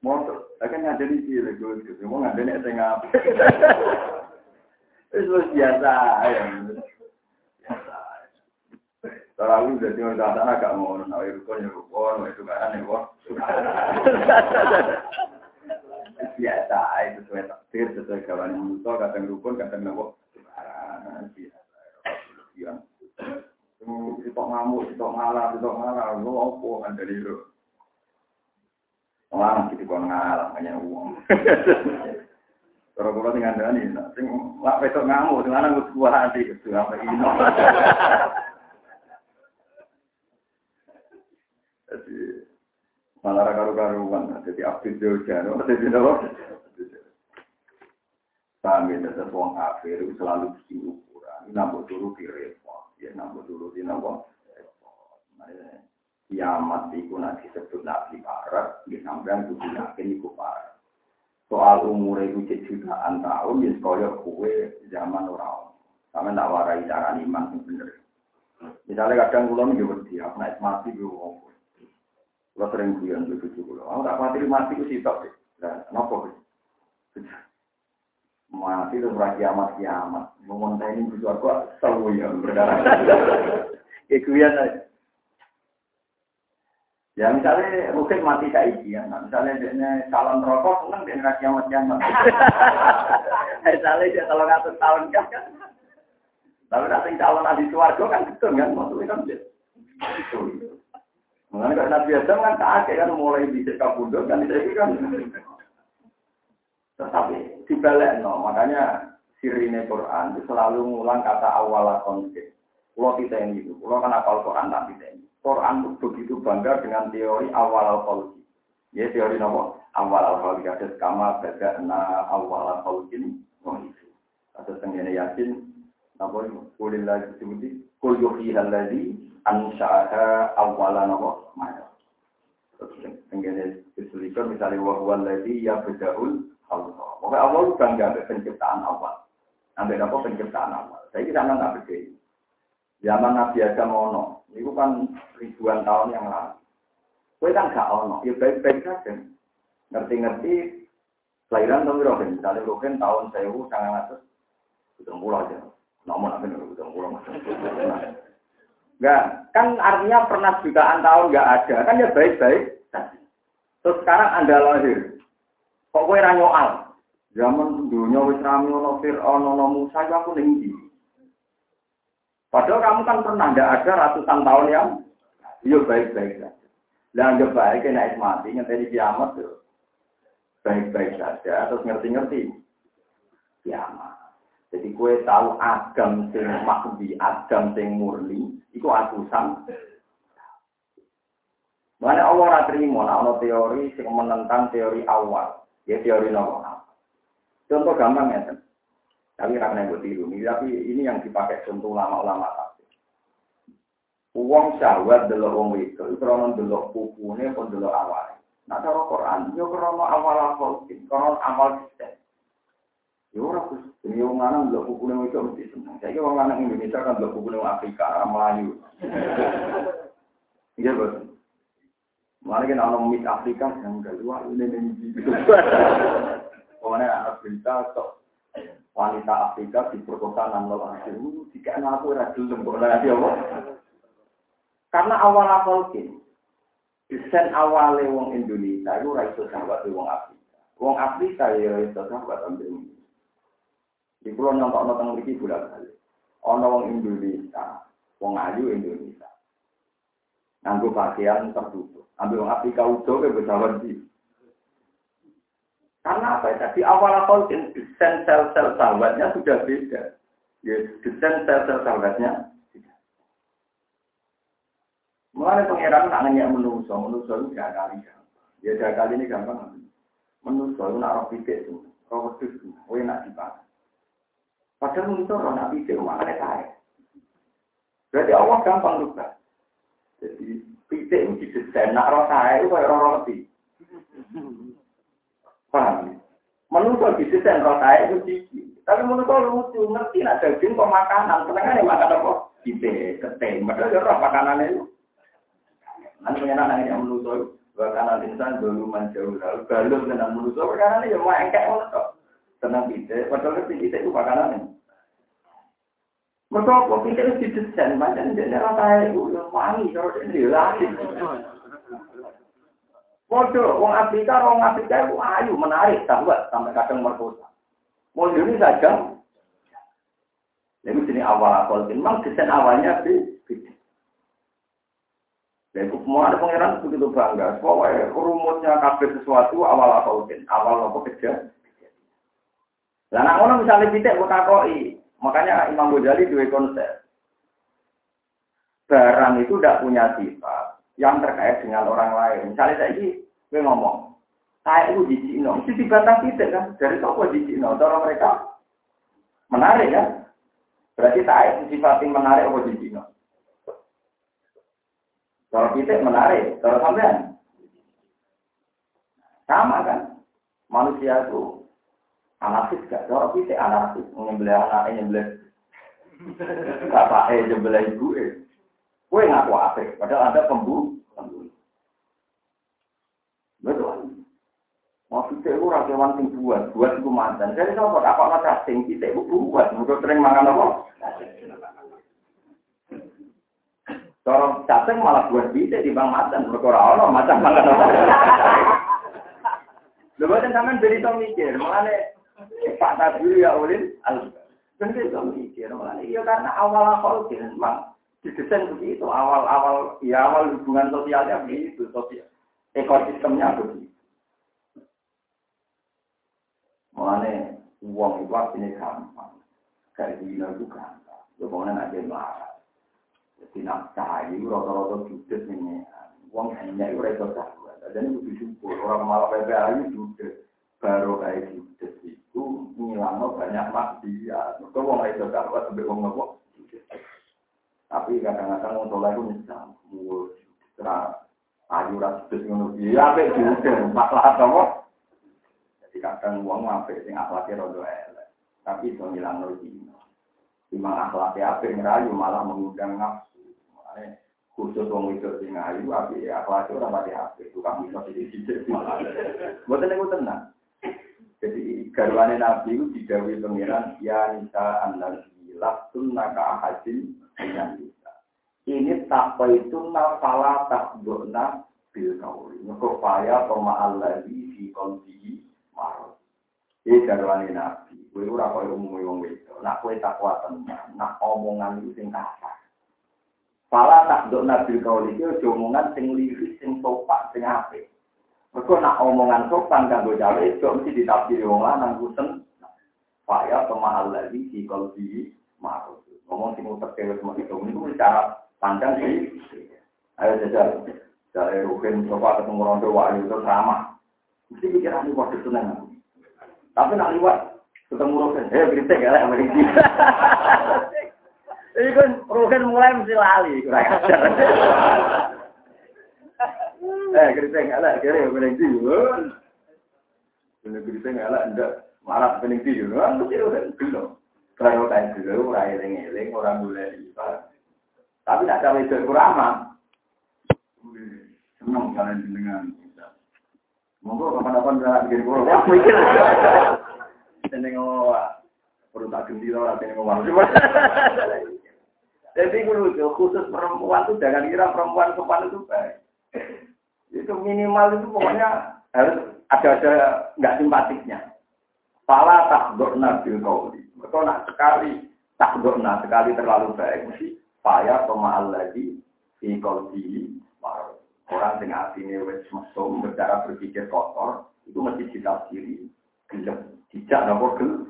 Motor, akan ngajari sih, gue mau ngajari setengah. Itu biasa ya. Tarawih udah tinggal di sana agak mau nah rukun ya rukun, itu kan ya kok. Biasa, itu sesuai takdir, sesuai kawan musuh, kadang rukun, kadang nopo. Biasa. Itu ngamuk, itu ngalah, itu ngalah, lu apa kan dari itu. Orang gitu kok ngalah, hanya uang. Kalau kalau tinggal dari ini, sing lak besok ngamuk, sing lanang gue sebuah hati, apa ini. Jadi malah karu-karuan, jadi abdi jojan, jadi apa? Kami tetap wong kafir selalu bikin ukuran, nambah dulu di repot, ya nambah dulu di nambah kiamat itu nanti disebut nabi parah, di sampean kudu yakin iku parah. Soal umur itu jutaan tahun, ya sekolah kue zaman orang. Kami tak warai cara iman yang bener. Misalnya kadang kulon juga berarti, aku naik mati gue kalau sering guyon itu cucu kulo. Aku tak mati mati ku sitok deh. Kenapa sih? Mati itu ora kiamat kiamat. Memontai ini butuh aku tahu ya berdarah. Kayak guyon aja. Ya misalnya mungkin mati kayak iki ya. Nah, misalnya dia calon rokok, seneng dia nggak kiamat kiamat. misalnya dia kalau ngatur tahun kan. Tapi nanti calon ahli suarga kan betul kan, maksudnya kan dia. Itu. Mengenai kalau Nabi Adam kan kakek kan mulai bisa kabundut kan itu kan. Tetapi dibalik no, makanya sirine Quran itu selalu ngulang kata awal konsep. Kalau kita ini itu, kalau kan apal Quran tak kita ini. Quran itu begitu bangga dengan teori awal al Ya teori nopo awal al ada kama beda na awal al ini. Oh itu. Ada tenggine yakin. Napa kulil lagi sebuti. Kul yuhi haladi ansa'aha awalan apa maya. Tenggene disulikan misalnya wahwal lagi ya bedahul Allah. Pokoknya Allah bangga penciptaan awal. Ambil apa penciptaan awal. Saya kira nggak beda. Zaman Nabi Adam ono, itu kan ribuan tahun yang lalu. Kue kan gak ono, ya baik-baik saja. Ngerti-ngerti kelahiran tahun berapa? Misalnya Rohin tahun sewu sangat atas, udah mulai aja. Namun apa nih mulai. Enggak, kan artinya pernah jutaan tahun enggak ada, kan ya baik-baik. Terus sekarang Anda lahir. Kok kowe ra nyoal? Zaman dunia wis rame ono Fir'aun, ono Musa, ya aku ning Padahal kamu kan pernah enggak ada ratusan tahun yang ya baik-baik saja. Lah anggap baik naik mati ngenteni kiamat tuh. Baik-baik saja, terus ngerti-ngerti. Kiamat. Jadi kue tahu agam sing makdi, agam sing murni, Iku atusan. Mana Allah nah ana teori sing menentang teori awal. Ya teori nopo. Contoh gampang ya. Tapi ra kena tiru. Tapi ini yang dipakai contoh ulama-ulama tafsir. Uang syahwat delok wong itu, krono delok pupune pun delok awal. Nah cara Quran, yo krono awal awal, krono awal sistem. Ya ora Gus, ini lanang lho buku nang itu mesti seneng. Saiki wong lanang Indonesia kan buku nang Afrika, Melayu. Iya, Bos. Mana kan orang mis Afrika yang gak luar ini ini. Pokoknya anak berita kok wanita Afrika diperkosa enam lawan itu jika anak aku rajin lembur lagi apa? Karena awal khalqin desain awale wong Indonesia itu ra iso sahabat wong Afrika. Wong Afrika ya iso sahabat ambil. Di pulau nyontok nonton mriki bulan kali. Ono wong Indonesia, wong ayu Indonesia. Nganggo pakaian tertutup. Ambil wong Afrika udah ke bersahabat di. Karena apa ya? Di awal awal desain sel-sel sahabatnya sudah beda. Ya, desain sel-sel sahabatnya Mulai pangeran tak nanya menuso, menuso itu gak kali gampang. Ya gak kali ini gampang. Menuso itu nak roh pikir itu, roh wedus itu, oh enak dipakai. Padahal menuso roh nak pikir, makanya kaya. Berarti Allah gampang juga. Jadi pikir itu didesain, nak roh kaya itu kayak roh roti. Paham? Menuso didesain roh kaya itu cici. Tapi menuso lucu, ngerti nak daging kok makanan. Senengnya makan apa? Kita ketem, padahal roh makanan itu. Nanti pengen anak yang menuso, bahkan insan belum menjauh lalu balum tentang menuso, karena ini mau engkek menuso. Tenang kita, padahal ngerti kita itu makanan Mereka apa? Kita itu didesain, macam dia rata itu yang wangi, kalau dia lagi. Waduh, orang Afrika, orang Afrika itu ayu, menarik, sahabat, sampai kadang merkosa. Mau ini saja. Lalu sini awal awal, memang desain awalnya beda. Dan semua ada pangeran begitu bangga. Pokoknya rumusnya kabel sesuatu awal utin, awal apa kerja. Lah nak ngono misalnya kita mau takoi, makanya Imam Ghazali dua konsep. Barang itu tidak punya sifat yang terkait dengan orang lain. Misalnya saya ini, gue ngomong, saya itu di Cina, itu dibatasi tidak kan? Dari toko di Cina, orang mereka menarik ya. Berarti saya sifatnya menarik apa di Cina? Kalau kita menarik, kalau sampean sama kan? Manusia itu anarkis gak? Kalau kita anarkis, menyembelih anak, nyembelih bapak eh, nyembelih ibu eh. Kue ngaku apa? Padahal ada pembunuh. Betul. Maksudnya itu rakyat sing buat, buat itu mantan. Jadi kalau apa apa cacing kita itu buat, mungkin sering makan apa? Kalau cacing malah buat bisa di bang macan, berkora Allah macan malah apa? Lu buatan sampean beri tau mikir, malah Pak Tabiru ya ulin, kan beri tau mikir, malah iya karena awal awal memang didesain begitu, awal awal ya awal hubungan sosialnya begitu, sosial ekosistemnya begitu. Mulane uang itu artinya gampang, kayak gini itu gampang, lu pokoknya nanti marah. Jadi nak cahayu rata-rata judes ini. Uang hanya itu rata sahabat. Dan itu disyukur. Orang malah PPAU judes. Baru kayak judes itu ngilangnya banyak maksiat. Mereka uang rata sahabat sampai uang ngepok. Tapi kadang-kadang orang soleh itu nyesal. Mul, cerah. Ayu rasa judes ngono. Iya, apa judes. Masalah apa? Jadi kadang uang apa sing akhlaknya rada elek. Tapi itu ngilang lagi. Timang akhlaknya apa ngerayu malah mengundang nafsu khusus wong itu sing ayu api akhlak ora pati api tukang bisa sithik-sithik mboten niku tenang jadi garwane nabi itu didawi pengiran ya nisa an-nabi lastun naka ahadin dengan kita ini tak itu nafala tak dona bil kauli paya pema alladhi fi qalbihi marad. Iki garwane nabi. Kowe ora koyo umum wong wedok. Nak kowe takwa tenan nak omongan itu sing kasar. Pala tak dok nabil kau ini omongan sing liris, sing sopan, sing ape. Mereka nak omongan sopan gue jalan itu mesti ditafsir wong lanang kusen. Faya pemahal lagi si kalau di marut. Ngomong sing utek kewe sama itu itu cara pandang sih. Ayo jajal. Dari Rukin coba ketemu rondo wahyu itu sama. Mesti pikiran ini waktu seneng. Tapi nak liwat ketemu Rukin, eh kritik ya lah Ini kan rugen mulai mesti lali, kurang ajar. Eh, kerja nggak lah, kira yang paling tinggi. Bener kerja nggak lah, enggak marah paling tinggi. Kan mesti rugen belum. Kalau kayak dulu, orang eling-eling, orang boleh lipat. Tapi tidak ada itu kurama. Senang kalian dengan Monggo kapan-kapan bisa bikin kurang. Wah, mikir. Seneng ngomong, perlu tak gendil orang, seneng ngomong. Jadi lucu, khusus perempuan tuh jangan kira perempuan sopan itu baik. Itu minimal itu pokoknya harus ada ada nggak simpatiknya. Pala tak dorna bil kauli. Betul nak sekali tak dorna sekali terlalu baik mesti payah pemaal lagi di kauli orang dengan hati ini wes mesum bercara berpikir kotor itu mesti ditafsiri gelap tidak nopo gelap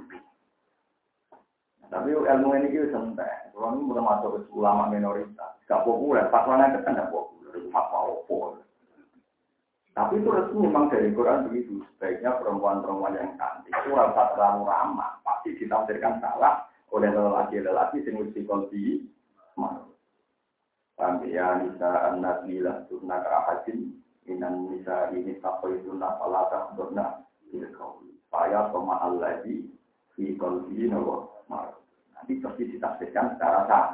tapi ilmu ini kita santai kalau ini mulai masuk ulama minoritas. Gak populer fatwa itu kan gak populer fatwa opo tapi itu resmi memang dari Quran begitu sebaiknya perempuan-perempuan yang cantik itu rasa terlalu ramah pasti ditafsirkan salah oleh lelaki-lelaki yang mesti kolbi Paham ya nisa anak bila sunna kerahatin minan nisa ini tapai sunna falata sunna ila kauli. Saya pemahal lagi fi kalbi nawa Nanti pasti ditafsirkan secara sah.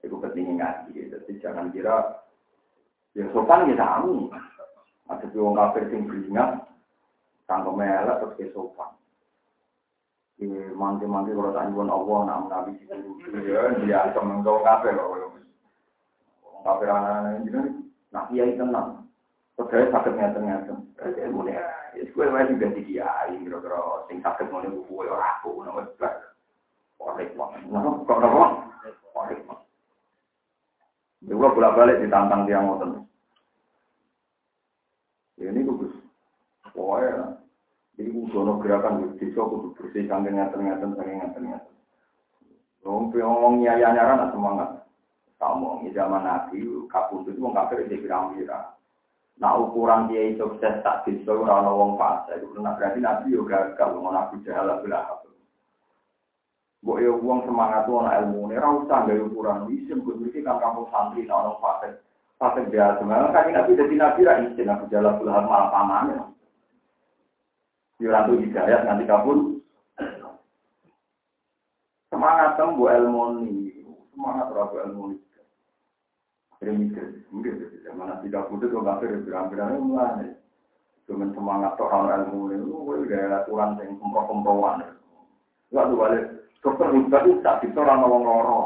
Itu penting ngaji. Jadi jangan kira ya sopan ya amu. Ada orang kafir yang beringat, tanggung melek terus ke sopan. Ini manti-manti kalau tak nyuwun Allah, nak nabi itu ya, dia akan menggau kafir. Kafir anak-anak ini nah kiai tenang. Padahal sakit ngeten-ngeten. Ilmu ya, gue wae juga di kiai, kira-kira sing sakit mau nih gue orang aku. Orek banget. Nah, kok. Juga bolak-balik ditantang dia ngoten. Ini bagus. Pokoknya, ini kudu gerakan di desa kudu bersih sampai ngeten-ngeten, sampai ngeten-ngeten. Ngomong nyaya nyaran semangat. Kamu di zaman Nabi, kabut itu kafir di pirang-pirang. Nah ukuran dia sukses tak bisa orang wong fase itu karena berarti Nabi juga gagal mau Nabi jahala belah. Buat ya uang semangat tuh anak ilmu ini, rasa nggak ukuran bisa buat mereka kan kamu santri nah orang fase fase biasa. Memang kan Nabi jadi Nabi lah izin Nabi jahala belah malah pamannya. Yurantu hidayat nanti kabur. Semangat tem bu ilmu ini, semangat rabu ilmu ini. Remikir, mungkin zaman tidak putih kok kafir berang-berang mulai. Cuman semangat toh orang ilmu ini, gue gaya aturan yang kempro-kemproan. Gak tuh balik, dokter hebat itu tak bisa orang ngomong loro.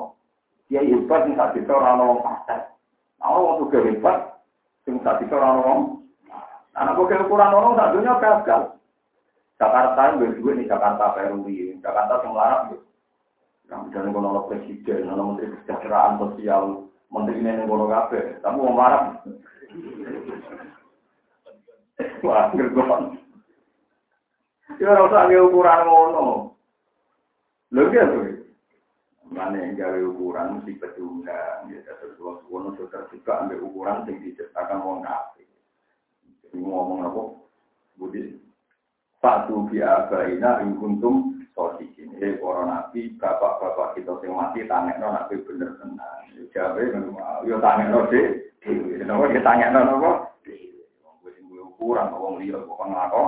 Dia hebat itu tak bisa orang ngomong pasal. Nah, orang tuh hebat, yang tak bisa orang ngomong. Anak gue ukuran orang tak dunia gagal. Jakarta itu juga nih Jakarta Peruri, Jakarta yang larang gitu. Yang misalnya kalau presiden, kalau menteri kesejahteraan sosial, menteri ini ngono kafe, tapi mau marah. Wah, gergon. Ya ora usah ukuran ngono. Lho ya tuh. Mana yang gawe ukuran mesti pedungan, ya terus ngono sudah juga ambil ukuran yang diciptakan wong. Jadi ngomong apa? Budi. satu bi abaina in kuntum sodikin eh para nabi bapak bapak kita sing mati tanek no nabi bener tenang jawabnya memang yo tanek no deh kenapa dia tanek no kok kurang kok ngliyo kok ngaco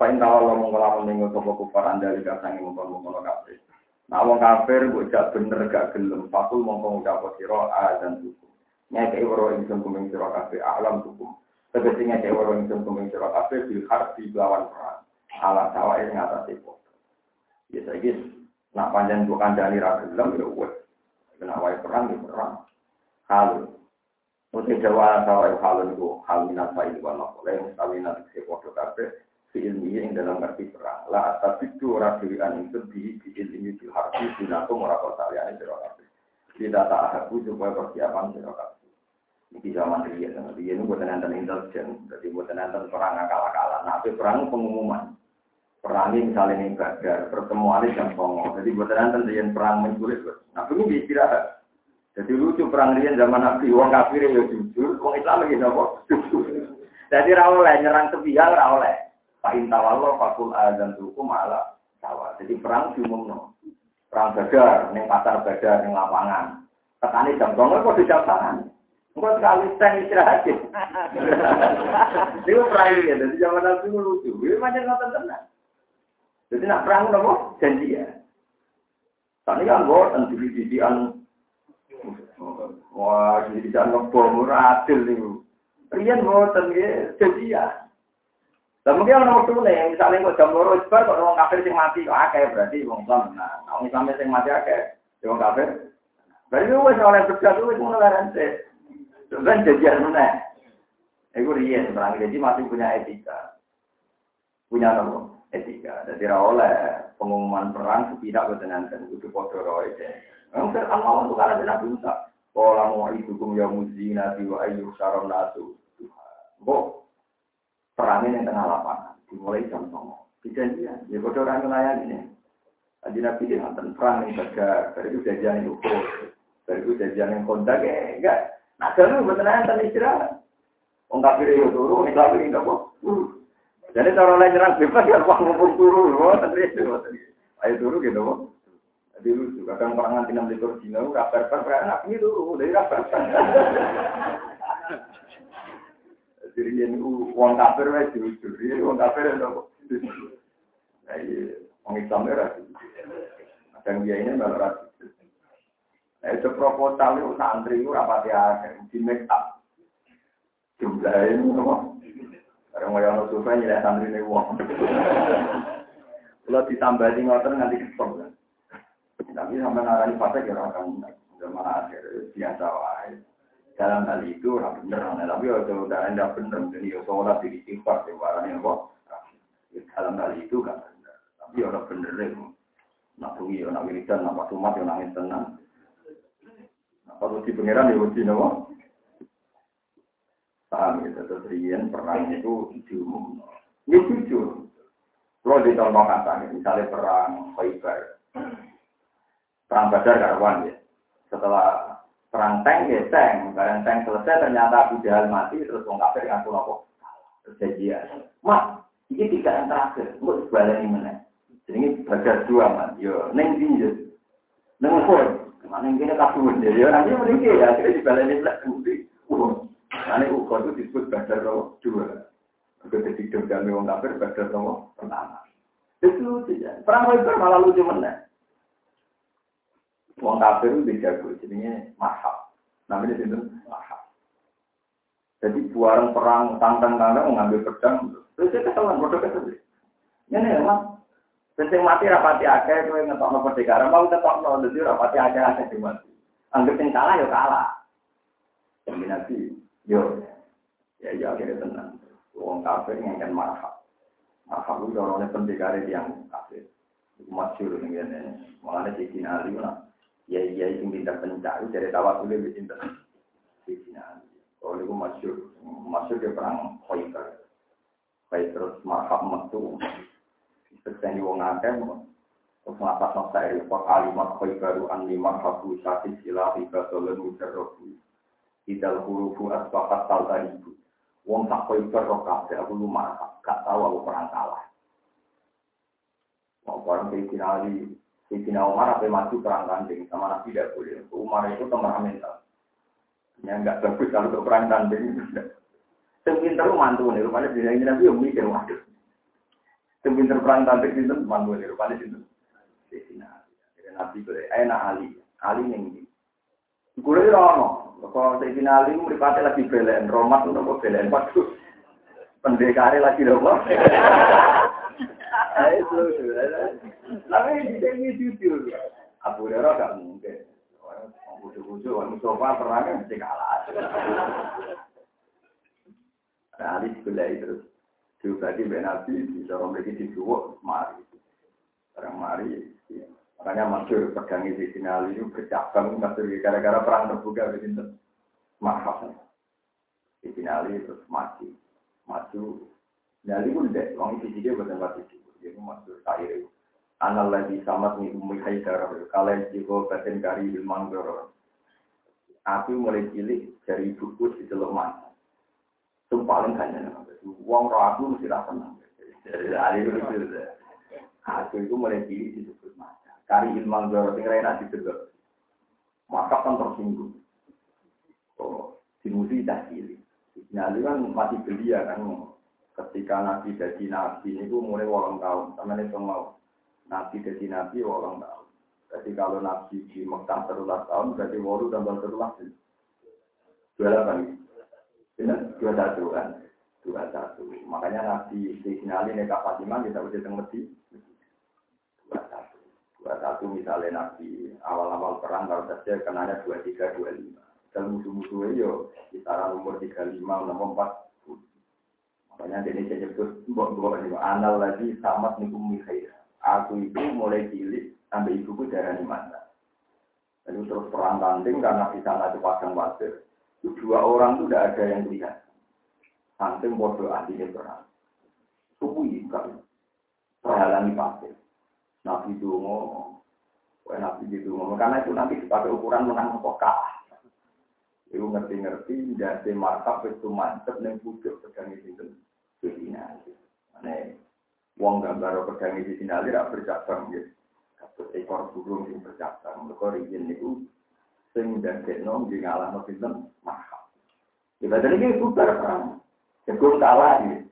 Pain tahu lo mengelamun minggu toko kufar anda di kasang ini mumpung mumpung kafir. Nah, wong kafir kok gak bener gak gelem. Pasul mumpung udah posiro a dan tuku. Nyai kei woro ini sembuh mengisi alam tuku. Tegesi nyake waro ingsun kuming siro kafir bil harbi lawan perang ala sawah ini ngatasi foto. Ya saya nak panjang bukan dari ragelam ya wes. Kena wae perang ya perang. Halu. Mungkin jawa sawah itu halu itu hal minat faid wa oleh mustami nanti si foto kafe fi ilmi yang dalam arti perang. Lah tapi itu rasian itu di di ilmi di binato merakot kalian itu kafe. Tidak tak aku supaya persiapan siro Ini zaman dia, dia ini buatan nanti intelijen, jadi buatan nanti perang akal-akalan. Nah, perang pengumuman perangi misalnya ini badar, pertemuan jam songo. Jadi buat nanti yang perang menculik, nah ini istirahat. Jadi lucu perang rian zaman Nabi, uang kafir ya jujur, uang Islam lagi nopo Jadi rawoleh nyerang sepihak rawoleh. Pak Intawallah, Fakul dan Hukum ala sawah. Jadi perang diumum. Perang badar, neng pasar badar, neng lapangan. Ketani jam songo kok di jam tangan. Enggak sekali stand istirahat. Itu perang ya, jadi zaman Nabi lucu. Ini macam nonton tenang. Jadi nak perang nopo janji ya. Tadi kan buat didi-didian Wah, jadi jangan ngebom, adil nih. Rian buatan ya, janji ya. Dan mungkin waktu nih, misalnya kok jam loro isbar, kok orang kafir sing mati, kok akeh berarti orang Islam. Nah, orang Islam sing mati akeh, Wong kafir. Berarti wis oleh wis ngono sih. Kan jajan mana? Iku riyen perang jadi masih punya etika. Punya apa? Etika. Jadi oleh pengumuman perang tidak bertenangan itu foto roy. Mungkin Allah untuk karena tidak bisa. Kalau mau itu kum ya muzina wa ayu saron nasu. Bo, perang ini tengah lapangan. Dimulai jam songo. Kejadian. Ya bodoh orang nelayan ini. Tadi Nabi dia nonton perang ini baga. Dari itu jajan itu ukur. Dari itu jajan yang kontak ya. Enggak. Nah, kalau bertenangan tanpa istirahat. Wong kafir itu turu, nek kafir enggak kok. Jadi cara lain nyerang bebas ya wong ngumpul turu, tadi itu. Ayo turu gitu kok. Jadi lucu, kadang perangan tinam di Dina, kabar per anak ini turu, dari kabar. Jadi ini uang kafir wes jujur, ini uang kafir itu kok. Nah, iya, uang Islam era. Kadang dia ini malah Nah, itu proposal itu santri itu rapat ya, di make up jumlah ini apa? Orang yang ono survei nyilek santri ini uang. Kalau ditambah di ngotot nanti kesel. Tapi sampai ngarani fase kira akan zaman akhir biasa wae. Dalam hal itu orang bener, tapi kalau udah anda bener, jadi ya sholat di istighfar, di warna apa? Dalam hal itu kan bener. Tapi orang bener itu. Nak sungi, nak wiridan, nak pasumat, nangis tenang. Kalau di pengiran ya uji nopo. Paham ya, terus Rian perang itu diumum. Ini jujur. Kalau di contoh kata, misalnya perang Khaybar. Perang Badar karuan ya. Setelah perang tank ya tank. Barang tank selesai ternyata Abu Jahal mati, terus orang kafir ngaku nopo. Terjadian. Mak, ini tiga yang terakhir. Enggak sebaliknya ini mana. Jadi ini Badar dua, mas. Yo, neng tinjau. Neng ukur. Mana yang kini kabur. Jadi nanti meninggal ya. Akhirnya dibalani belakang. Karena ukur itu disebut badar nomor dua. Udah jadi dendam orang kafir badar nomor pertama. Itu lucu ya. Perang Khaybar malah lucu mana? Wong kafir itu jago, jadinya mahal. Namanya itu mahal. Jadi buaran perang tantang-tantang mengambil pedang. Terus dia kesalahan, bodoh kesalahan. Ini emang. Penting mati rapati akeh, kowe ngetokno perdekara, mau ngetokno, jadi rapati akeh akeh mati. Anggap yang kalah ya kalah. Nanti Yo, ya ya akhirnya tenang. Wong kafir ngengken marhab. Marhab itu orangnya pendekar yang kafir. Masyur ini ini. Mengenai si Cina Ali lah. Ya iya itu pintar pencari dari tawa sulit di pintar. Si Cina Ali. Oh masyur. Masyur dia perang terus marhab metu. Sekian di wong akeh. Terus ngapa nafsa iri. Pak alimat Khaybaru an lima habu sati sila ibadolun mujarrobu. Idal hurufu asbahat talta ibu. Wong tak koi berroh kafe, aku lumah, gak tahu aku perang kalah. Mau orang Sayyidina Ali, Sayyidina Umar apa maju perang tanding sama Nabi tidak boleh. Umar itu temperamental. Ya enggak bagus kalau untuk perang tanding. Sempinter mantu nih, rupanya bila ini Nabi yang mikir, waduh. Sempinter perang tanding itu mantu nih, rupanya itu. Sayyidina Ali. Nabi boleh, enak Ali. Ali yang Gue ini rono. Kalau saya finali, meripati lagi belen. Romat itu nopo belen. Waduh. Pendekari lagi nopo. Itu. Tapi ini jujur. Abu Hurairah gak mungkin. Bujuk-bujuk, Mustafa perangnya mesti kalah. Nah, Ali sebelah terus. Diubati Ben Nabi, bisa orang lagi disuwuk, mari. Orang mari, Makanya masyur pedang di sini itu bercabang masyur gara-gara perang terbuka begitu. Mahal. Di sini terus mati. Maju. Nyali pun deh, orang itu dia bukan mati. Dia masyur cair. Anal lagi sama nih umi haidar. Kalian jiwa batin kari ilman doro. Aku mulai cilik dari buku di mata. Itu paling hanya Uang roh aku mesti rasa senang. Jadi ali itu Aku itu mulai cilik disebut mata. Kari ilmu doro sing rena didelok. Maka kan tersinggung. Oh, dimusi dah cilik. Nah, kan masih belia kan ketika Nabi jadi Nabi itu mulai walang tahun. Sama ini mau Nabi jadi Nabi walang tahun. Jadi kalau Nabi di Mekah terulas tahun, berarti walu tambah terulas. Dua delapan. Dua satu kan? Dua satu. Makanya Nabi di Ali Neka Fatimah kita udah tengah 21 misalnya Nabi awal-awal perang baru saja kenanya 23, 25. Dan musuh-musuhnya yo kisaran umur 35, 64. Makanya ini saya nyebut mbok-mbok ini anal lagi samat niku mikhair. Aku itu mulai cilik sampai ibuku darah di mana. Lalu terus perang tanding karena di sana itu pasang pasir. Itu dua orang itu tidak ada yang lihat. Saking bodoh ahlinya perang. Suku ikan. Perhalangi pasir. Nabi itu ngomong. Nabi itu ngomong. Karena itu nanti dipakai ukuran menang atau kalah. Itu ngerti-ngerti, jadi markap itu mantep neng pucuk pedang itu di sini. Mana uang gambar pedang sini aja tidak bercabang gitu. Kabut ekor burung yang bercabang. Mereka rizin itu sing dan keno di no film mahal. Kita jadi ini bubar perang. Jagung kalah gitu.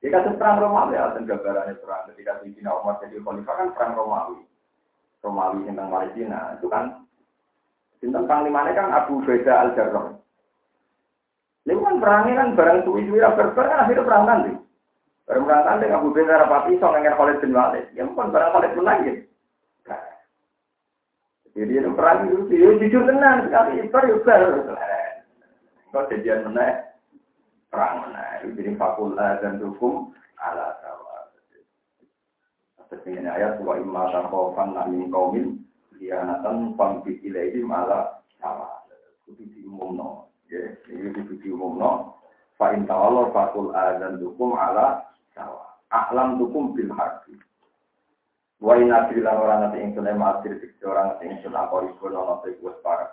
Jika itu perang Romawi, ya, gambarannya perang ketika Sayyidina Umar jadi khalifah kan perang Romawi. Romawi tentang Palestina itu kan Sinten panglimanya kan Abu Beda Al Jarrah. Ini kan perangnya kan barang suwi-suwi berper kan akhirnya perang nanti. Barang perang nanti Abu Beda rapati so nengin Khalid bin Walid. Ya bukan barang Khalid bin lagi. Jadi itu perang itu dia jujur tenang sekali ibar ibar. Kau jadian mana? Perang mana? Jadi fakultas dan hukum ala tawa. Seperti ayat wa imma tarhofan min kaumin khianatan pambi ilaihi malah salah. Kudu diumumno. Ya, ini kudu diumumno. Fa in tawallu fakul adzan dukum ala sawa. A'lam dukum bil. Wa in adrilan ora nate ingsun ema adri dikse ora nate ingsun apa iku ana te kuwi para.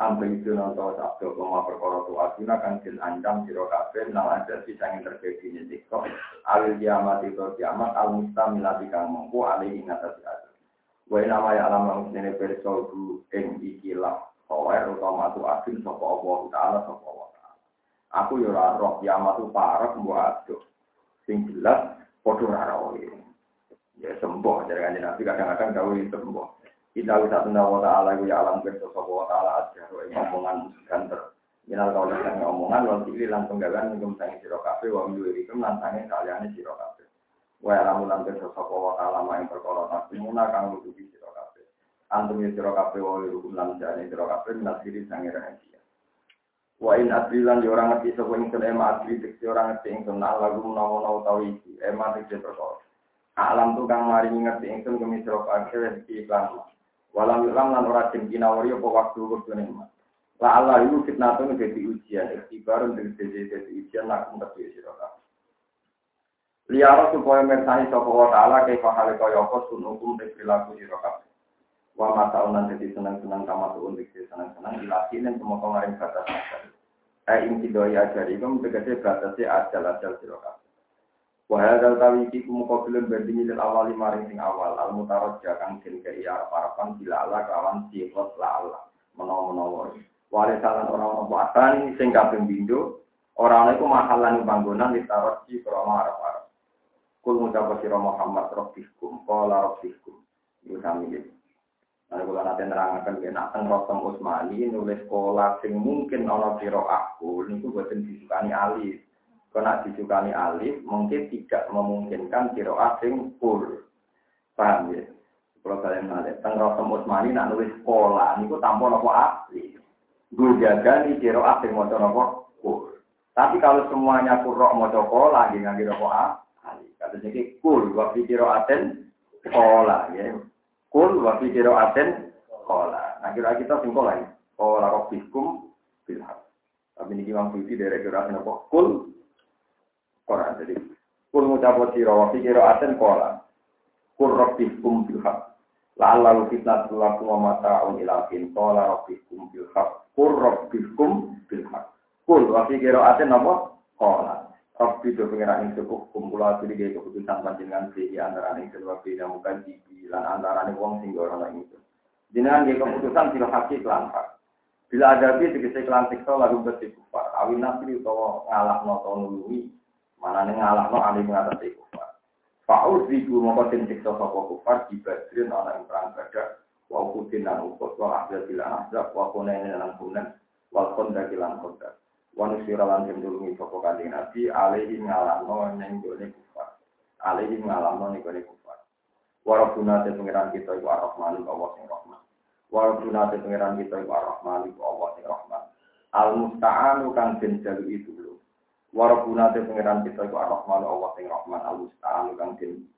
Ampe itu nonton sabdo koma perkara tu asuna kang den ancam sira kabeh nang ada sing terjadi ning dikso. Alil kiamat itu kiamat al mustamilati kang mengko alih ing atas Wa nama ya alam lang sini perso du ing ikilah khawair utama tu asin sapa Allah taala sapa Allah Aku yo ora roh kiamat tu parek mbok aduh. Sing jelas padha ora sembuh dari kanjeng Nabi kadang-kadang gawe sembuh. Kita bisa wa ta'ala ya alam sapa wa ta'ala aja omongan ganter. Minal kau datang omongan wal pilih langsung gagan ngum sangi sira kabeh wa miwiri kum lantange kaliyane sira kabeh. Wa lamu lan pirsa sapa wa ta'ala maing perkara takimuna kang nutupi sira kabeh. Antum ya sira kabeh wa hukum lan jane sira kabeh minasiri sange rahasia. Wa in adrilan yo ora ngerti sapa ingsun ema adri tekse ora ngerti ingsun lagu menawa utawa iki ema tekse perkara. Alam tu kang mari ngerti ingsun kemi sira kabeh rezeki iklan. Walam yulam lan ora den kinawari apa waktu kudu nikmat. La Allah itu fitnah itu menjadi ujian, ikhtibar untuk jadi ujian lakum kedua sira kabeh. Liara supaya mersani sapa wa ta'ala kaifa hale kaya apa sun hukum te perilaku sira kabeh. Wa mata unan dadi seneng-seneng kama tuun dadi seneng-seneng ilasin semua kemarin batas batas. Eh ing tidoi ajari kum tegese batase ajal-ajal sira. Wa hadzal tawi iki kumukabilun bandingi lil awali maring sing awal al mutarajja kang den kaya arep-arepan bila ala kawan sifat la Allah menawa-menawa. Warisalan orang-orang buatan sing kaping pindho ora ana iku mahalan panggonan ditarojji krama. Kul ngucap sira Muhammad rabbihkum qala rabbihkum. Iku sami iki. Nah, kula nate nerangaken yen nak teng Rotem Usmani nulis sekolah sing mungkin ana aku niku boten disukani alif. Kena disukani alif mungkin tidak memungkinkan kira sing full. Paham ya? Kalau kalian nalik, teng Rotem Usmani nak nulis sekolah niku tanpa nopo alif. Gue jaga nih kira sing maca nopo full. Tapi kalau semuanya kurok mau sekolah, nggih ngangge nopo alif. Kata jadi kul wa fi aten kola ya. Kul wa fi aten kola. Nah kira kita sing kola ya. Kola rabbikum bil Tapi ini Imam Suci dari kira apa? Kul Koran. Jadi kul ngucap sira wa fi aten kola. Kul rabbikum bil haq. La'allahu fitnatul lakum wa mata'un ila fin qala rabbikum bil haq. Kul rabbikum bil haq. Kul wa aten apa? Kola. Rabbi do pengiran ing cukup kumpula diri gaya keputusan panjenengan di antara ing kedua beda muka jibi lan antara ing wong sing ora ana itu. Jenengan gaya keputusan sira haki kelan Bila ada bi tegese kelan siksa lalu besi kufar. Awin nafsi utawa ngalahno utawa nulungi manane ngalahno ali ngatasi kufar. Fa'ud ziku mongko den siksa sapa kufar dibadrin ana ing perang badar. Wa ukudin lan ukut wa ahzab bilan ahzab wa kunen lan kunen wa kondak lan kondak. Wanu siralan yang dulungi sopo kanjeng Nabi alaihi ngalahno neng gone kufar. Alaihi ngalahno neng gone kufar. Warabuna te pengiran kita iku ar-Rahman Allah sing Rahman. Warabuna te pengiran kita iku ar-Rahman Allah sing Rahman. Al musta'anu kang den jalu itu. Warabuna te pengiran kita iku ar-Rahman Allah sing Rahman. Al musta'anu kang den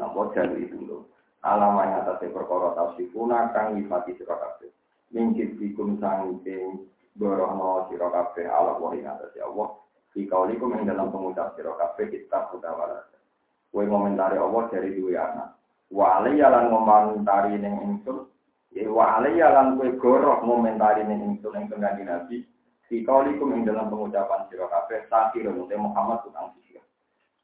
napa jalu itu lho. Alamanya atas perkara tausikuna kang nyifati sira kabeh. Mingkit dikum sangking borohno sira kabeh ala wa ing atas Allah. Di kaulikum yang dalam pengucap sira kabeh kitab kutawalah. Kue ngomentari Allah dari dua anak. Wa alayya lan ngomentari ning ingsun. Ya wa alayya lan kue goroh ngomentari ning ingsun ing tengah Nabi. Di kaulikum ing dalam pengucapan sira kabeh sakirun te Muhammad tukang sihir.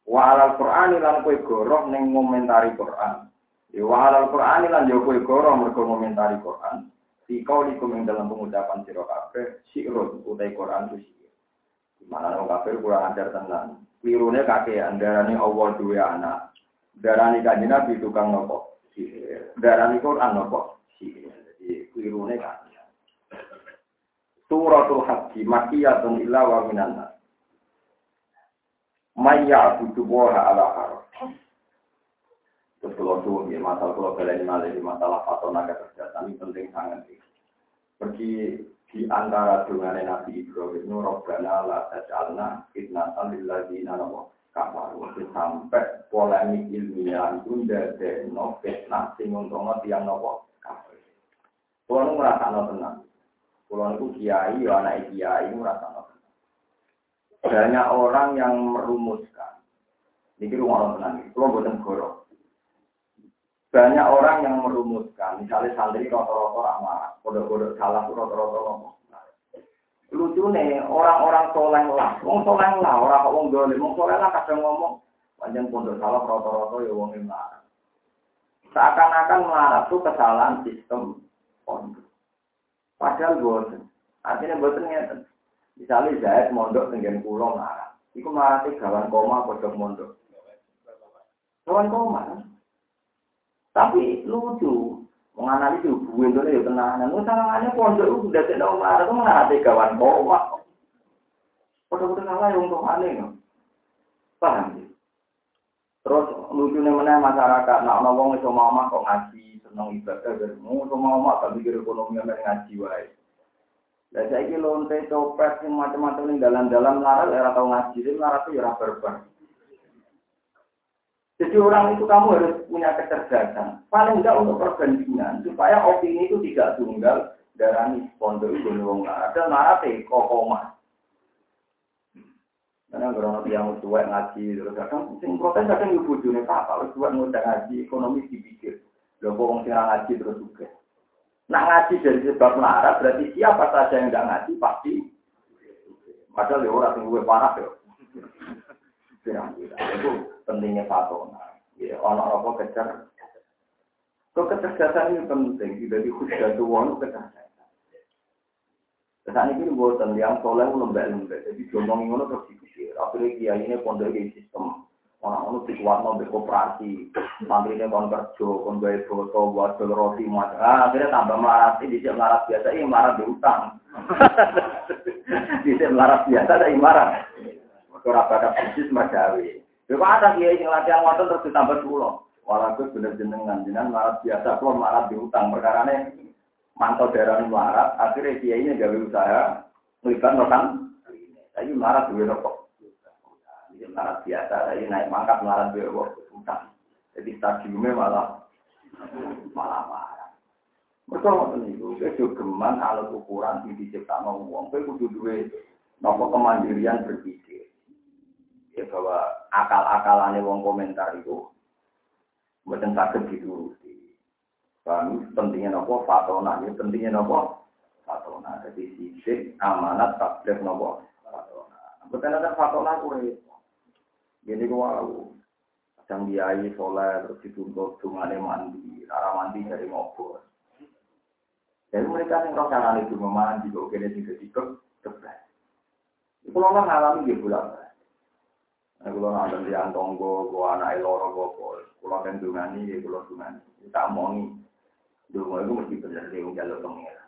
Wa alal Qur'an lan kue goroh ning ngomentari Qur'an. Ya wa alal Qur'an lan yo kue goroh mergo ngomentari Qur'an. Di kaulikum ing dalam pengucapan sira kabeh sirun utai Qur'an itu sihir. Mana orang kafir kurang ajar tenan. Klirune kakean, darani Allah dua anak. Darani kanjeng Nabi tukang nopo. Darani Quran nopo. Jadi klirune kakean. Suratul Haji makiyatun illa wa minan nas. Maya abudu waha ala harf. Terus kalau suwun ya masalah kalau kalian malah masalah fatona kesehatan ini penting sangat. Pergi di antara dengan Nabi Ibrahim itu Robbana la taj'alna fitnatan lil ladzina kafaru sampai polemik ilmiah itu ndadekno fitnah sing untungno tiyang napa kafir. Kulo ngrasakno tenang. Kulo niku kiai ya anak kiai tenang. Banyak orang yang merumuskan. Niki rumah tenang. Kulo boten goro. Banyak orang yang merumuskan, misalnya santri rata-rata ramah, kode-kode salah rata-rata ngomong. Lucu nih, orang-orang soleh lah, wong soleh lah, orang kok wong dolim, wong soleh lah kadang ngomong, panjang pondok salah rata-rata ya wong melarat. Seakan-akan melarat itu kesalahan sistem pondok. Padahal boten. Artinya boten ngeten. Misalnya Zaid mondok dengan pulau melarat. Iku melarat gawan koma kodok mondok. Gawan koma? Tapi lucu, menganalisis hubungan itu ya tenanan. Lu salahnya pondok itu sudah tidak marah, itu menghati kawan bawa. Pondok itu salah yang untuk aneh. Paham sih? Terus lucunya mana masyarakat, nak ngomong itu mau kok ngaji, senang ibadah, dan mau sama mama gak mikir ekonomi yang ngaji wae. Lah saya ini lonte copet yang macam-macam ini dalam-dalam larat, ya atau ngaji, ini larat ya berbar. Jadi orang itu kamu harus punya kecerdasan. Paling enggak untuk perbandingan. Supaya opini itu tidak tunggal. Darani pondok itu wong ada marate kokoma. Karena kalau yang tua ngaji terus kadang sing protes kadang ibu bojone pak kalau tua ngudah ngaji ekonomi dipikir. Lho kok wong sing ngaji terus juga. Nah ngaji dari sebab melarat berarti siapa saja yang tidak ngaji pasti. Padahal ya orang yang gue parah ya. Itu pentingnya fatona. Ya, orang apa kecer. Kecerdasan ini penting, tidak di khusus wong kecerdasan. Saat ini buatan yang soleh lembek-lembek, jadi ngomong ngono terus dipikir. Akhirnya kiai ini pondok di sistem orang itu dikuat mau koperasi, santri ini kon kerja, kon gaya foto, buat jual roti, macam. Ah, akhirnya tambah melarat, di sini melarat biasa, ini melarat di utang. di sini melarat biasa, ada imarat. Kalau ada bisnis majawi. Ya kok ada kiai yang latihan wonten terus ditambah pulau. Walaupun bener jenengan, jenengan marat biasa, kalau marat diutang perkara ini mantau daerah ini marat, akhirnya kiai ini gawe usaha, melibat orang, tapi marat duwe rokok. Jadi marat biasa, tapi naik mangkat marat duwe rokok utang. Jadi stadiumnya malah malah marah. Mereka ngoten niku, kejogeman alat ukuran di diciptakno wong, kowe kudu duwe napa kemandirian berpikir ya bahwa akal-akalane wong komentar itu bukan sakit dituruti. Kami pentingnya nopo fatona, ini pentingnya nopo fatona. Jadi sisik amanat takdir nopo fatona. Bukan ada fatona kue. Jadi wow, kadang biayi soleh terus dituntut dungane mandi, arah mandi dari ngobrol. Jadi mereka yang cara itu memandi, kok kene juga dikek, tebas. Itu lo ngalami dia pulang. Nah, kalau nanti di Antonggo, gua anak loro gopo, kalau kan dungani, ya kalau dungani. Kita mongi, dungo itu mesti bener deh, jalur pengira.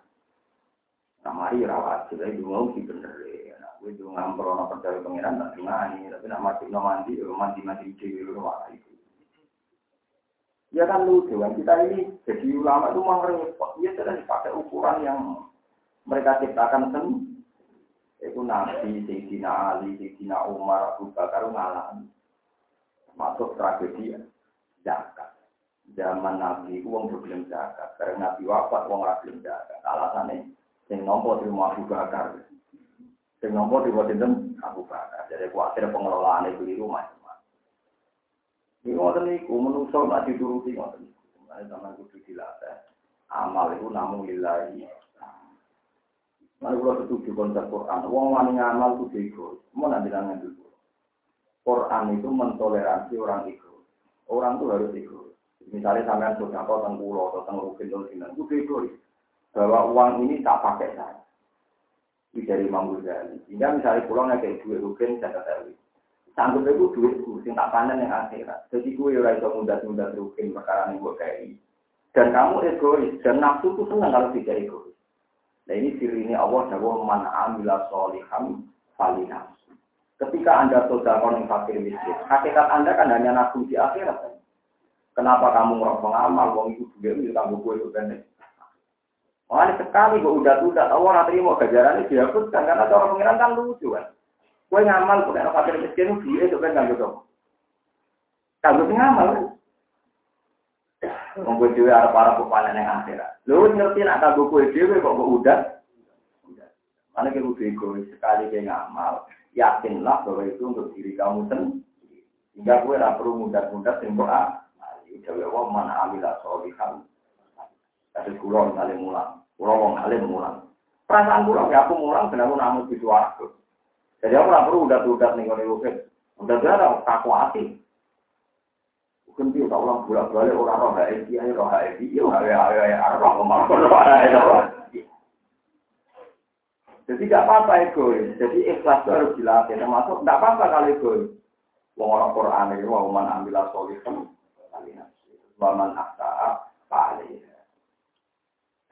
Nah, mari rawat, jadi dungo mesti bener deh. Nah, gue dungo ngamprono percaya pengiran, tak dungani, tapi nak mati no mandi, mandi mandi cewek rumah itu. Ya kan lucu kan kita ini jadi ulama itu mau repot. Ya sudah dipakai ukuran yang mereka ciptakan sendiri. Itu Nabi, Sayyidina Ali, Sayyidina Umar, Abu Bakar ngalami. Masuk tragedi zakat. Zaman Nabi itu wong belum zakat. Karena Nabi wafat wong ora belum zakat. Alasannya sing nompo terima Abu Bakar. Sing nompo terima sinten Abu Bakar. Jadi kuatir pengelolaan itu di rumah. Ini ngoten niku menungso nak dituruti niku. Mane sampean kudu dilatih. Amal itu namun lillahi. Mari kalau setuju konsep Quran. Wong wani ngamal itu ego. Mau nanti dulu. Quran itu mentoleransi orang ego. Orang itu harus ego. Misalnya sampean sudah kau tentang pulau atau tentang rukin atau sinan, itu. Bahwa uang ini tak pakai saya. Ini dari Imam Ghazali. Sehingga misalnya pulau kayak duit rukin, saya ketahui. Sanggup itu duitku, sing tak panen yang akhirat. Jadi gue ora iso mudah-mudah rukin perkara yang gue kayak Dan kamu egois, dan nafsu itu senang kalau tidak egois. Nah ini ciri ini Allah jawab man amila soliham falina. Ketika anda sudah yang fakir miskin, hakikat anda kan hanya nafsu di akhirat. Kan? Kenapa kamu ngurang pengamal, wong itu juga itu tangguh gue itu kan? Makanya sekali gue udah udah tahu orang terima gajarannya dihapuskan karena orang pengiran kan lucu kan. Kue ngamal, kue nak fakir miskin, dia itu kan nggak gitu. Kalau ngamal, Monggo dhewe arep para pepanen yang akhirat. Lho ngerti nak kanggo kowe dhewe kok kok udah. Kita kudu egois sekali dia ngamal, yakinlah bahwa itu untuk diri kamu sendiri. Hingga gue perlu mudah-mudah kok ah. Jawa wa man amila sholihan. Kados kula saling mulang. Kula wong alim mulang. Perasaan kula ya aku mulang ben aku namun di suaraku. Jadi aku ora perlu udah-udah ning ngene wong. Udah-udah aku hati. Mungkin dia tak ulang bolak balik orang roh hae dia roh hae dia hae hae hae roh ke mana roh roh. Jadi tidak apa-apa egois. Jadi ikhlas itu harus dilatih. Termasuk tidak apa-apa kalau egois. Wong orang Quran itu wa man amila sholihan wa man akta paling.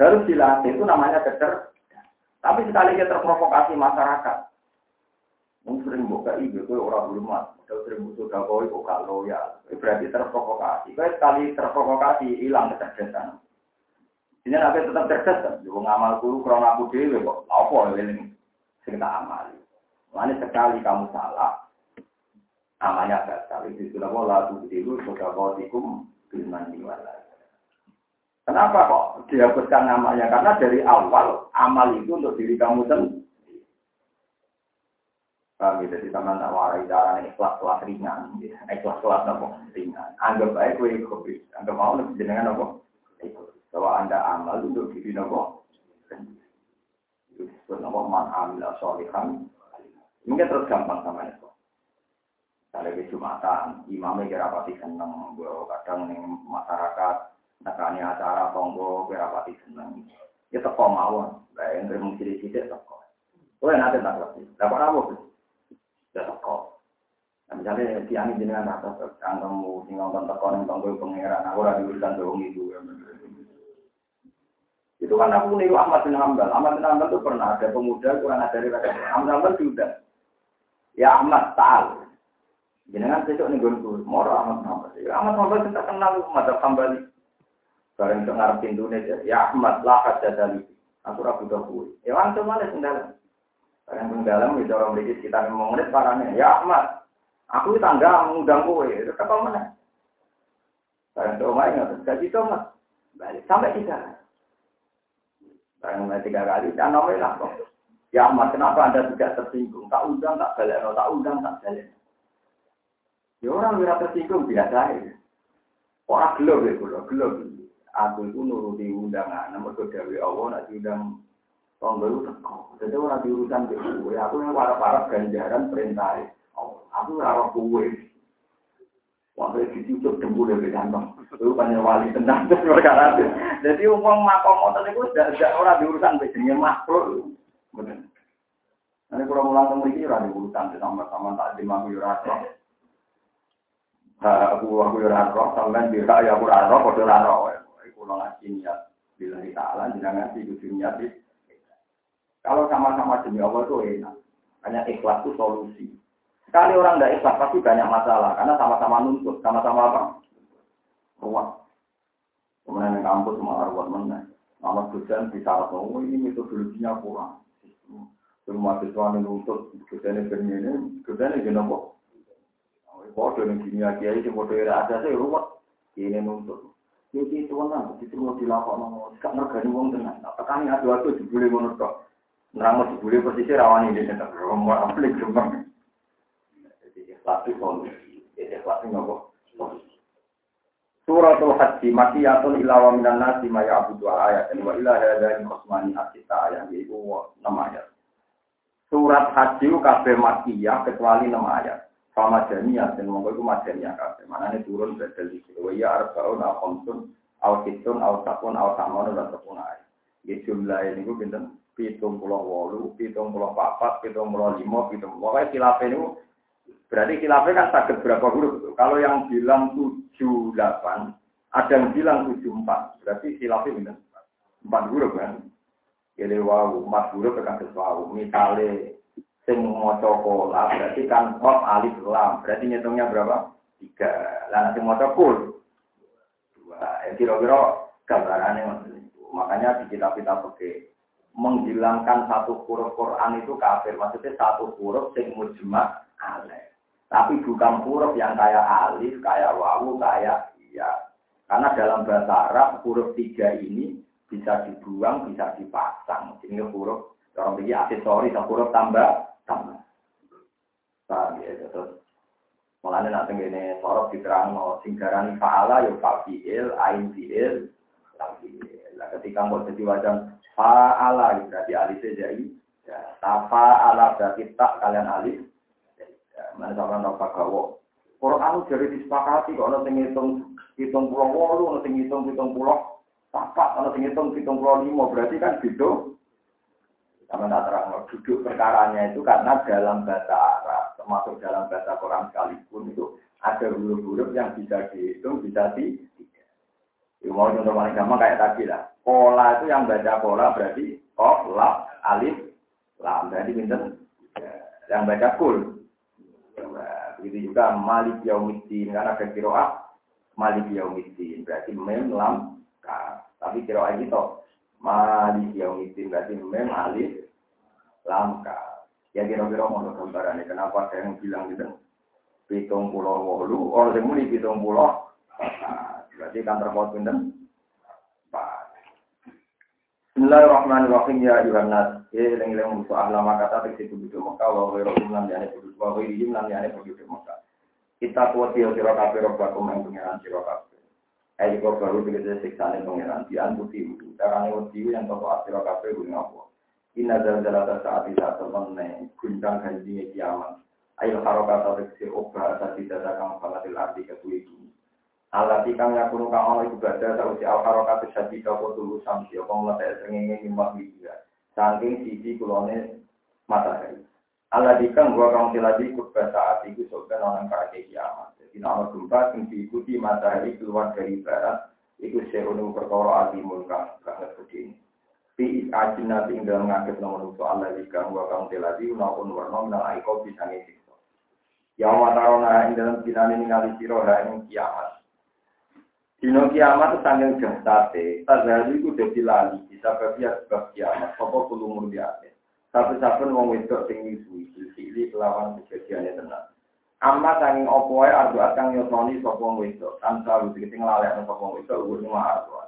Harus dilatih itu namanya kecer. Tapi sekali kita terprovokasi masyarakat, Mungkin sering buka ibu, itu orang hormat. Kalau sering butuh dakoi, kok gak loyal. Itu berarti terprovokasi. Kalau sekali terprovokasi, hilang kecerdasan. Ini nanti tetap cerdas kan. Juga ngamal dulu, kurang aku dewe kok. Apa ini? Sering tak amal. Mana sekali kamu salah, amalnya batal. Itu sudah pola dulu, sudah kotikum, bilman diwala. Kenapa kok dihapuskan namanya? Karena dari awal amal itu untuk diri kamu sendiri. Kami ya? jadi teman tak warai cara ikhlas kelas ringan, ikhlas kelas apa ringan. Anggap baik gue egois, anggap mau lebih jenengan apa. Bahwa anda amal untuk diri nopo. Itu disebut nopo man amila. Mungkin terus gampang sama itu. Kalau di Jumatan, imamnya kira pasti seneng, kadang nih masyarakat, nekani acara tonggo kira pasti seneng. Ya teko mawon, kayak yang terima sidik-sidik teko. Gue nanti tak ngerti, dapat apa ya teko. Nah, misalnya tiang jenengan atas kantongmu, sing nonton teko ning tonggo pangeran, aku ora diurusan dong itu. Itu kan aku niru Ahmad bin Hambal. Ahmad bin Hambal itu pernah ada pemuda kurang dari. Ahmad bin Hambal sudah. Ya Ahmad, ta'al. Jenengan besok nih gonku, moro bin Hambal. Ya bin Hambal kita kenal madzhab Hambali. Bareng itu ngarep Indonesia. Ya Ahmad, lah jadali. Aku ragu kuwi. Ya langsung malah sendal. Yang pun dalam itu orang memiliki sekitar lima menit parahnya. Ya Ahmad, aku tangga mengundang kowe. Itu apa mana? Barang itu omah ingat, gaji itu mas. Balik sampai tiga. Barang tiga kali, dan nomor lah kok. Ya Ahmad, kenapa anda tidak tersinggung? Tak undang, tak balik. Tak undang, tak balik. Ya orang tidak tersinggung biasa ya. Orang gelap ya, gelap. Aku itu nuruti undangan, namun kedawi Allah, nak diundang Tonggo itu teko. Jadi orang diurusan ke gue. Aku yang para-para ganjaran perintah. Aku rawat gue. Waktu itu dicucuk dempul dari kantong. Itu banyak wali tenang perkara itu. Jadi uang makom motor itu tidak orang diurusan ke makhluk. Benar. Nanti kalau mulang kemudi orang diurusan sama-sama tak dimaku Aku aku yurasro, sampai bisa ya aku raro, kode raro. Aku ngaji niat. Bila kita alam, jangan ngaji kudu niat kalau sama-sama demi Allah itu enak. Hanya ikhlas itu solusi. Sekali orang tidak ikhlas pasti banyak masalah. Karena sama-sama nuntut. Sama-sama apa? Ruang. Kemudian di kampus malah buat mana? Nama dosen bisa oh ini metodologinya kurang. Semua siswa nuntut dosen ini ini, dosen ini nopo. Bodoh ini kimia kiai, bodoh ada saya ruwet. Ini nuntut. Jadi itu kan, itu mau dilakukan, gak ngergani uang tenang. Apakah ini adu-adu jebule ngono tok? Nerang mau jebule posisi rawan ini, tetap rumah aplik rumah. Jadi ikhlas solusi, jadi ikhlas itu nopo. Suratul Haji makiyatun ila minan nasi ma ya'budu ayat wa ila hadani khosmani ayat yaitu 6 ayat. Surat Haji kabeh makiyah kecuali 6 ayat. Sama jamiah dan monggo itu majaniah kabeh. Mana ini turun bedel iki. Wa ya arbaun al khamsun al kitun al sakun al samon dan sepuluh ayat. Ya jumlah ini gue pinten pitung pulau walu, pitung pulau papat, pitung pulau lima, pitung pokoknya kilaf ini berarti kilafnya kan sakit berapa huruf? Kalau yang bilang tujuh delapan, ada yang bilang tujuh empat, berarti kilafnya pinten empat huruf kan? Jadi wow, empat huruf kan sesuatu. Misalnya sing maca kola berarti kan kop alif lam. Berarti ngitungnya berapa? Tiga. Lah nanti maca kul dua. Ya kira-kira gambarannya makanya di kitab kita pakai menghilangkan satu huruf Quran itu kafir. Maksudnya satu huruf sing mujma alif. Tapi bukan huruf yang kayak alif kayak wawu kayak iya. Karena dalam bahasa Arab huruf tiga ini bisa dibuang bisa dipasang. Ini huruf orang begini aksesori huruf tambah sama. Paham ya, terus Mulanya nanti ini sorot diterang singgaran faala yo fafiil, ain fafiil. Lah ketika mau jadi wajan faala berarti alif jadi ya tafa berarti tak kalian alif. Ya, mana sama nopo gawo. Quran jadi disepakati kok ono sing ngitung hitung pulau wolu, ono sing ngitung hitung pulau tapak, ono sing ngitung hitung pulau lima berarti kan gitu. Sama terang, duduk perkaranya itu karena dalam bahasa Arab, termasuk dalam bahasa Quran sekalipun itu ada huruf-huruf yang bisa dihitung, bisa di Ya, mau contoh paling gampang kayak tadi lah. Pola itu yang baca pola berarti kof, lap, alif, lam. Berarti minta ya, yang baca kul. Ya, begitu juga malik yaumiddin. Karena ada kiroah malik yaumiddin. Berarti mem, lam, ka. Tapi kiroah itu Malik yaumiddin berarti mem alif lamka. Ya kira-kira mau gambarannya kenapa saya yang bilang gitu. Pitung pulau wolu, orang yang muni pitung pulau. Berarti kan terpaut pinten. Bismillahirrahmanirrahim ya ayuhan nas. Ya eling-eling musuh ahlama kata teksi penduduk Mekah wa ghairuhum lan yani penduduk wa ghairihim lan yani penduduk Mekah. Kita kuat ya sira kabeh robakum yang pengiran sira kabeh. Ayo kok baru begitu siksa nih pangeran di antuti carane wedi yang toko asiro kafe gue ngapo. Ina zalzalata saat tidak temen nih guncang ganjinya kiamat. Ayo harokat atau kesir obah asal tidak kang falatil arti ketui ini. Alat ikang yakunu kang ono iku gada tau si al harokat sadi kau tulu samsi apa meletak sengenge nimbak dia. Saking sisi kulone matahari. Allah dikang gua kang tiladi kubah saat itu sopan orang kaki kiamat. Dina ana gempa sing diikuti matahari keluar dari barat, iku seunu perkara azimun kang banget gede. Fi ajina ing dalam ngakit nomor lagi kang wa kang teladi maupun warna minal aiko bisa siksa. Ya matarona ing dalam dinane ningali sira ha ing kiamat. Dino kiamat sanggeng jasate, tazali ku dadi lali bisa bagian sebab kiamat, apa kulo murdiate. Tapi-saben wong wedok sing nyusui, sili kelawan kejadiannya tenang. Amma sanging opo ae ardu akang yosoni sapa wedok, tanpa wis sing lalekno sapa wedok ugur numa ardu.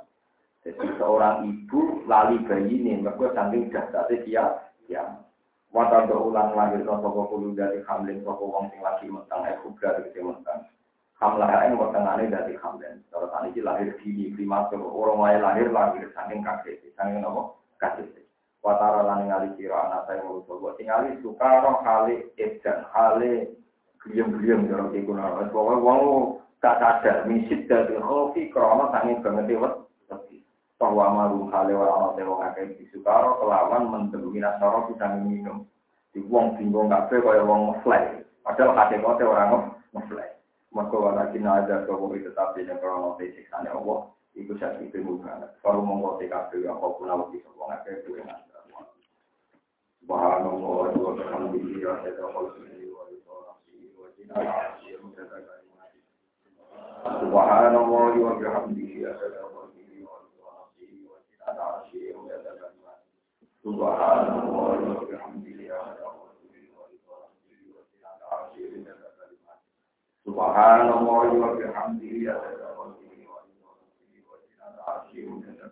Jadi seorang ibu lali bayi ini, mereka saking jasate dia, ya. Wata do ulang lahir no sapa kulo dari hamlin sapa wong sing lagi mentang eh kubra dari mentang. Hamlah ae wetengane dari hamlin. Tani iki lahir dini prematur, orang wae lahir lahir saking kaget, saking nopo kaget. Watara lan ngali kira anak saya mau coba tingali sukaro hale edan hale Geliam-geliam cara iku nawas. Pokoke wong gak sadar misit dadi khofi krana sange banget wet. Bahwa marum hale ora ana dewa akeh disukaro kelawan mendem minasara bisa minum. Di wong bingung kabeh kaya wong ngefly. Padahal kate kote ora ngefly. Maka wala kina ada kau tetapi yang krono siksane Allah iku sakit banget. Baru mongko kabeh apa pun awak bisa wong akeh duwe nasa. Subhanallah wa bihamdihi wa Subhanallah wa bihamdihi asyhadu an la ilaha illa anta astaghfiruka wa atubu ilaik.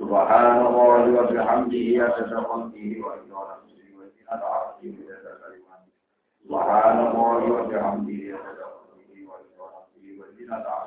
Subhanallah wa bihamdihi asyhadu an. Subhanallah wa bihamdihi adada khalqihi wa ila nafsihi wa zinata